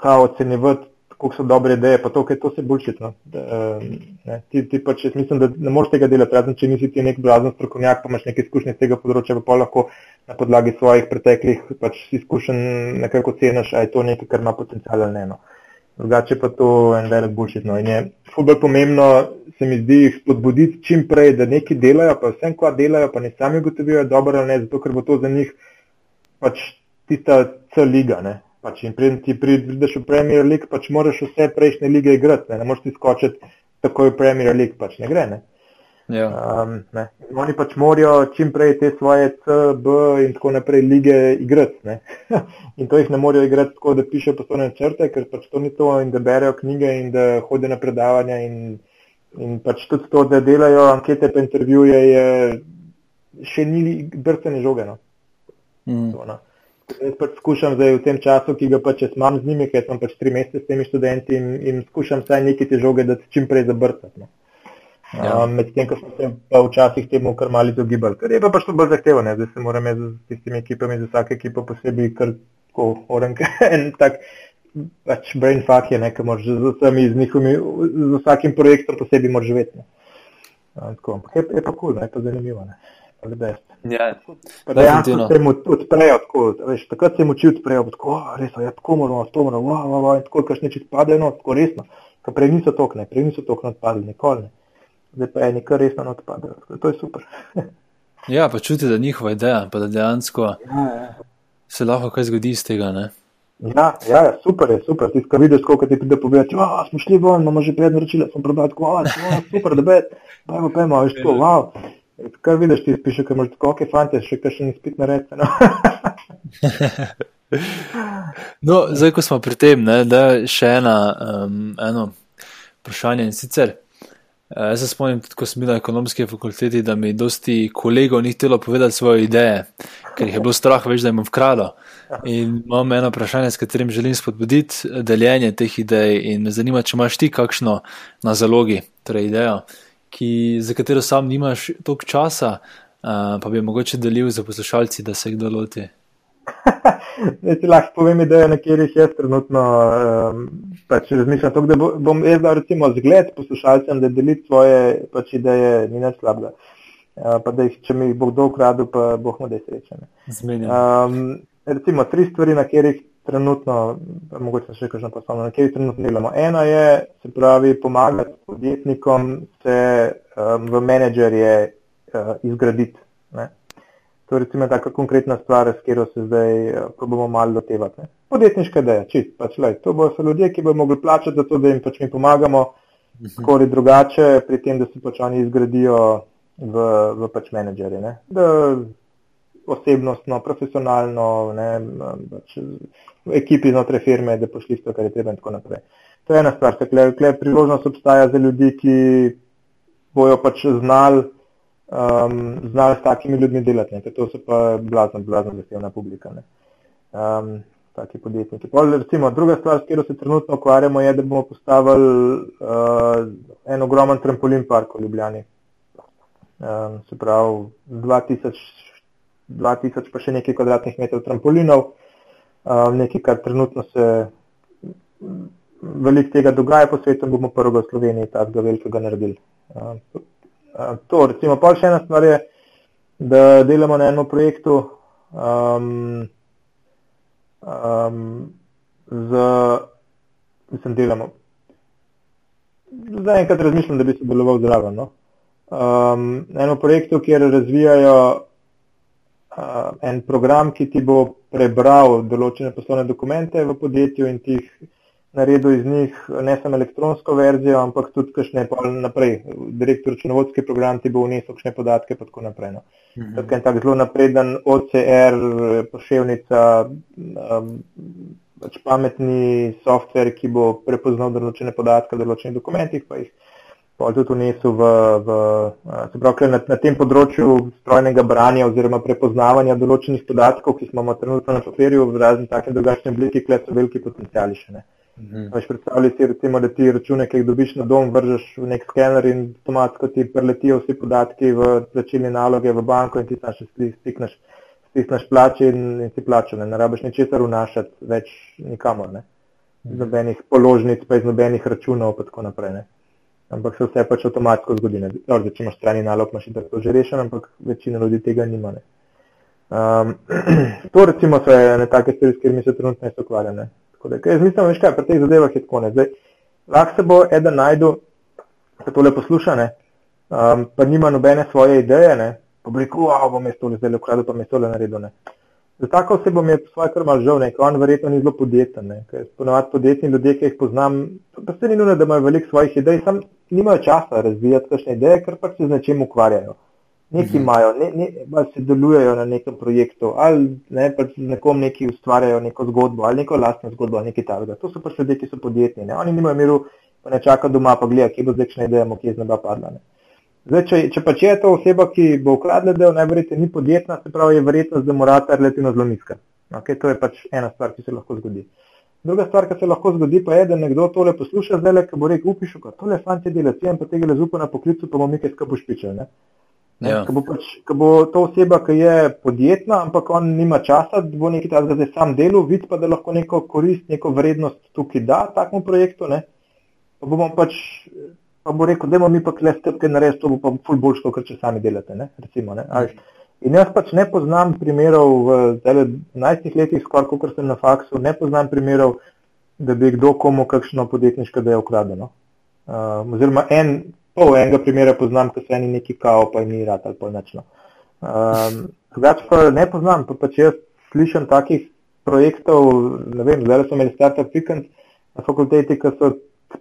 kao ocenjevati, koliko so dobre ideje, pa to, kaj to se bullshit, no. Da, ne, ti, ti pač, jaz mislim, da ne moreš tega delati, razen če nisi ti nek blazen strokovnjak, pa imaš neke izkušnje z tega področja, pa lahko na podlagi svojih preteklih pač izkušenj nekako ceniš, a je to nekaj, kar ima potencial ali ne. No. Drugače pa to en velik bullshit. No. In je fulbej pomembno, se mi zdi, jih spodbuditi čim prej, da nekaj delajo, pa vsem, kva delajo, pa ne sami ugotovijo, dobro ali ne, zato ker bo to za njih pač tista C liga. Ne. Pač in preden ti prideš v Premier League, pač moraš vse prejšnje lige igrati, ne, ne moreš ti skočiti takoj v Premier League, pač ne gre. Ne. Ja. Um, ne. Oni pač morajo čim prej te svoje C, B in tako naprej lige igrati. [LAUGHS] in to jih ne morejo igrati tako, da pišejo poslovne črte, ker pač to ni to in da berejo knjige in da hodijo na predavanja in, in pač tudi to, da delajo ankete pa intervjuje, je še ni brcanje žoge. No. Mm. To, no. Jaz pač skušam zdaj v tem času, ki ga pač imam z njimi, ker sem pač tri mesece s temi študenti in, in skušam vsaj nekaj te žoge, da čim prej zabrcati. No. Ja. Um, Medtem, ko smo se pa včasih temu kar mali izogibali, ker je pa pač to bolj zahtevno, zdaj se moram jaz z tistimi ekipami, za vsake ekipo posebej kar tako orenk [LAUGHS] en tak pač brain fuck je, ne, ker moraš z vsemi, z njihovimi, z vsakim projektom posebej moraš živeti. Ne. Um, tako, ampak je, je pa kul, cool, ne, je pa zanimivo, ne. The best. Ja, dejansko se jim od- odprejo, tako, veš, takrat se jim oči odprejo, tako, "O, res, ja, tako moramo, to moramo, wow, wow, wow, in tako, kakšni čisto padajo, no, tako resno. Ker prej niso tokne, prej niso tokne odpadli, nikoli ne. Zdaj pa eni kar resno odpadajo, da to je super. [LAUGHS] ja, pa čuti, da je njihova ideja, pa da dejansko Ja, ja. se lahko kaj zgodi iz tega. Ne? Ja, ja, ja, super je, super. Ti, ko vidiš, koliko ti pride povedati, ja, smo šli ven, imamo že pred naročila, smo prodali tako, "A, to, super, da bed, pojmo, pojmo, veš, tako, wow. Kar vidiš, ti piše, ker imaš tako, ok, fante, še kakšen izpit naredite, no. [LAUGHS] No, zdaj, ko smo pri tem, ne, da je še ena, um, eno vprašanje in sicer. Eh, Jaz se spomnim, ko sem bil na ekonomski fakulteti, da mi dosti kolegov ni htelo povedati svoje ideje, ker jih je bilo strah več, da jim vkradel. In imam eno vprašanje, s katerim želim spodbuditi deljenje teh idej. In me zanima, če imaš ti kakšno na zalogi, torej idejo, ki, za katero sam nimaš toliko časa, uh, pa bi mogoče delil za poslušalci, da se kdo loti. [LAUGHS] Jaz ti lahko povem idejo, na katerih jaz trenutno um, pač razmišljam. Tako, da bo- bom jaz dal recimo zgled poslušalcem, da deliti svoje pač ideje ni nič slabega. Uh, pa da jih, če mi jih bo kdo ukradel, pa boh mu da je srečen. Um, recimo tri stvari, na katerih trenutno, mogoče še kakšno poslovno, na katerih trenutno delamo. Ena je, se pravi, pomagati podjetnikom se um, v menedžerje uh, izgraditi. Ne. To je recimo taka konkretna stvar, s katero se zdaj uh, probamo malo lotevati. ne. Podjetniška ideja, čist, pač, lej, to bodo so ljudje, ki bodo mogli plačati za to, da jim pač mi pomagamo, tako ali drugače, pri tem, da se pač oni izgradijo v, v pač menedžerje. Ne. Da osebnostno, profesionalno, ne, pač v ekipi znotraj firme, da pošli to, kar je treba in tako naprej. To je ena stvar, tukaj priložnost obstaja za ljudi, ki bojo pač znali um, znali s takimi ljudmi delati, ne, to so pa blazno, blazno zahtevna publika. Ne. Um, taki podjetniki. Pol, recimo, druga stvar, s katero se trenutno ukvarjamo, je, da bomo postavili uh, en ogromen trampolin park v Ljubljani. Um, se pravi, 2000, 2000 pa še nekaj kvadratnih metrov trampolinov, um, nekaj, kar trenutno se veliko tega dogaja po svetu, bomo prvega v Sloveniji takega velikega naredili. Um, to, recimo, pa še ena stvar je, da delamo na enem projektu um, um, z, mislim, delamo. Zaenkrat razmišljam, da bi se deloval zraven. No? Um, na enem projektu, kjer razvijajo uh, en program, ki ti bo prebral določene poslovne dokumente v podjetju in ti jih naredil iz njih ne samo elektronsko verzijo, ampak tudi kakšne pol naprej. Direktor računovodski program ti bo vnesel kakšne podatke pa tako naprej. No. Tako en tak zelo napreden OCR, poševnica, um, pač pametni softver, ki bo prepoznal določene podatke v določenih dokumentih, pa jih pol tudi vnesel v, v a, se pravi, na, na tem področju strojnega branja oziroma prepoznavanja določenih podatkov, ki smo imamo trenutno na papirju v razni take drugačne obliki, kle so veliki potencijali še ne. Mhm. Veš, predstavljaj si, recimo, da ti račune, ki jih dobiš na dom, vržeš v nek skener in avtomatsko ti preletijo vsi podatki v plačilne naloge v banko in ti tam še stisneš, stisneš plače in, in si plačane. Ne rabiš ničesar vnašati več nikamor. Ne? Iz mhm. nobenih položnic, pa iz nobenih računov in tako naprej. Ne? Ampak se vse pač avtomatsko zgodi. Zdaj, če imaš strani nalog, imaš to že rešeno, ampak večina ljudi tega nima. Um, [CLEARS THROAT] to recimo so ene take stvari, s katerimi se trenutno ne ukvarjam. Tako da, jaz mislim, veš kaj, pri teh zadevah je tako ne. Zdaj, lahko se bo eden najdu, da tole posluša, ne, um, pa nima nobene svoje ideje, ne, pa bi rekel, wow, bom jaz tole zdaj ukradel, pa mi tole naredil, ne. Za tako osebo mi je svoje kar mal žal, ne, on verjetno ni zelo podjeten, ne, ker ponovadi podjetni ljudje, ki jih poznam, pa se ni nujno, da imajo veliko svojih idej, sam nimajo časa razvijati kakšne ideje, ker pač se z nečem ukvarjajo neki mhm. imajo, ne, ne, ali se delujejo na nekem projektu, ali ne, pač z nekom neki ustvarjajo neko zgodbo, ali neko lastno zgodbo, ali nekaj takega. To so pač ljudje, ki so podjetni. Ne. Oni nimajo miru, pa ne čaka doma, pa gleda, kje bo zdaj še ideja, kje z neba padla. Ne. Zdaj, če, če pa če je to oseba, ki bo ukradla del, najverjetneje ni podjetna, se pravi, je verjetnost, da mora ta relativno zelo nizka. Okay, to je pač ena stvar, ki se lahko zgodi. Druga stvar, ki se lahko zgodi, pa je, da nekdo tole posluša, zdaj le, ki bo rekel, upišu, tole fanti delajo, sem pa tega le zupa na poklicu, pa bomo nekaj skupaj špičali. Ja. Ko, bo pač, ko bo to oseba, ki je podjetna, ampak on nima časa, da bo nekaj takega zdaj sam delal, vidi pa, da lahko neko korist, neko vrednost tukaj da takemu projektu. Ne? Pa bomo pač, pa bo rekel, da bomo mi pa kle stepke narediti, to bo pa ful boljš, kot če sami delate. Ne? Recimo, ne? In jaz pač ne poznam primerov v 11 letih, skoraj kot sem na faksu, ne poznam primerov, da bi kdo komu kakšno podjetniško delo ukradeno. Uh, oziroma en pol enega primera poznam, ko se eni neki kao, pa ni rad ali pa nečno. Um, drugače pa ne poznam, pa, pa če jaz slišim takih projektov, ne vem, zdaj smo imeli startup weekend na fakulteti, ki so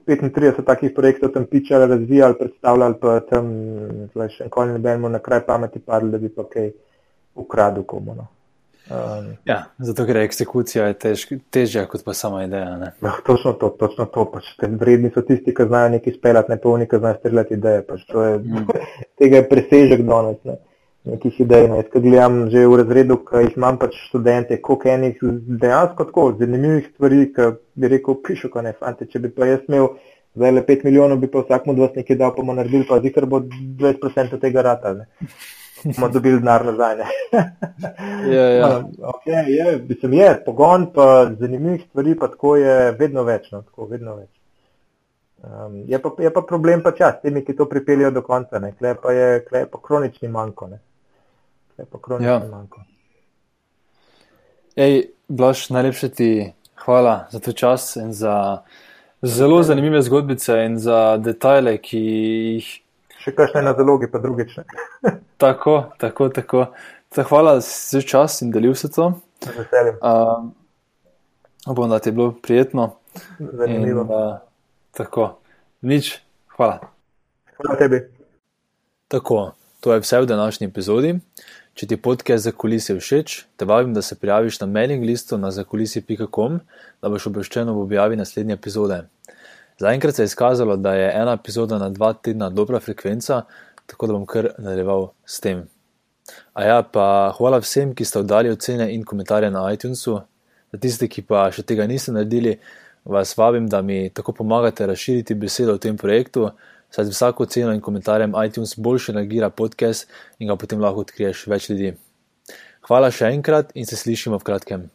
35 takih projektov tam pičali, razvijali, predstavljali, pa tam še enkoli ne bi na kraj pameti padli, da bi pa kaj ukradil komu. No. Um, ja, zato ker je eksekucija je tež, težja kot pa sama ideja. Ja, točno to, točno to. Pač, vredni so tisti, ki znajo nekaj speljati, ne pa oni, ki znajo streljati ideje. Pač, je, mm. [LAUGHS] tega je presežek danes. Ne. Nekih idej. Ne. Jaz, gledam že v razredu, ki jih imam pač študente, koliko enih dejansko tako zanimivih stvari, ki bi rekel, pišu, ko ne fante. Če bi pa jaz imel zdaj le 5 milijonov, bi pa vsak mu dva nekaj dal, pa bomo naredili, pa zikr bo 20% tega rata. Ne bomo dobili denar nazaj. ja, ja. okay, je, mislim, je pogon, pa zanimivih stvari, pa tako je vedno več. No, tako, vedno več. Um, je, pa, je pa problem pa čas, temi, ki to pripeljajo do konca, klej pa je, je pa kronični manjko. Ja. Ej, Blaž, najlepše ti hvala za to čas in za zelo zanimive zgodbice in za detajle, ki jih še kakšne na zalogi, pa drugič. [LAUGHS] tako, tako, tako. Hvala za čas in delil se to. Z veseljem. Uh, upam, da ti je bilo prijetno. Zanimivo. In, uh, tako, nič, hvala. Hvala tebi. Tako, to je vse v današnji epizodi. Če ti podcast za kulise všeč, te vabim, da se prijaviš na mailing listu na zakulisi.com, da boš obveščen ob objavi naslednje epizode. Zaenkrat se je izkazalo, da je ena epizoda na dva tedna dobra frekvenca, tako da bom kar nadaljeval s tem. A ja, pa hvala vsem, ki ste oddali ocene in komentarje na iTunesu. Za tiste, ki pa še tega niste naredili, vas vabim, da mi tako pomagate razširiti besedo o tem projektu, saj z vsako oceno in komentarjem iTunes boljše nagira podcast in ga potem lahko odkriješ več ljudi. Hvala še enkrat in se slišimo v kratkem.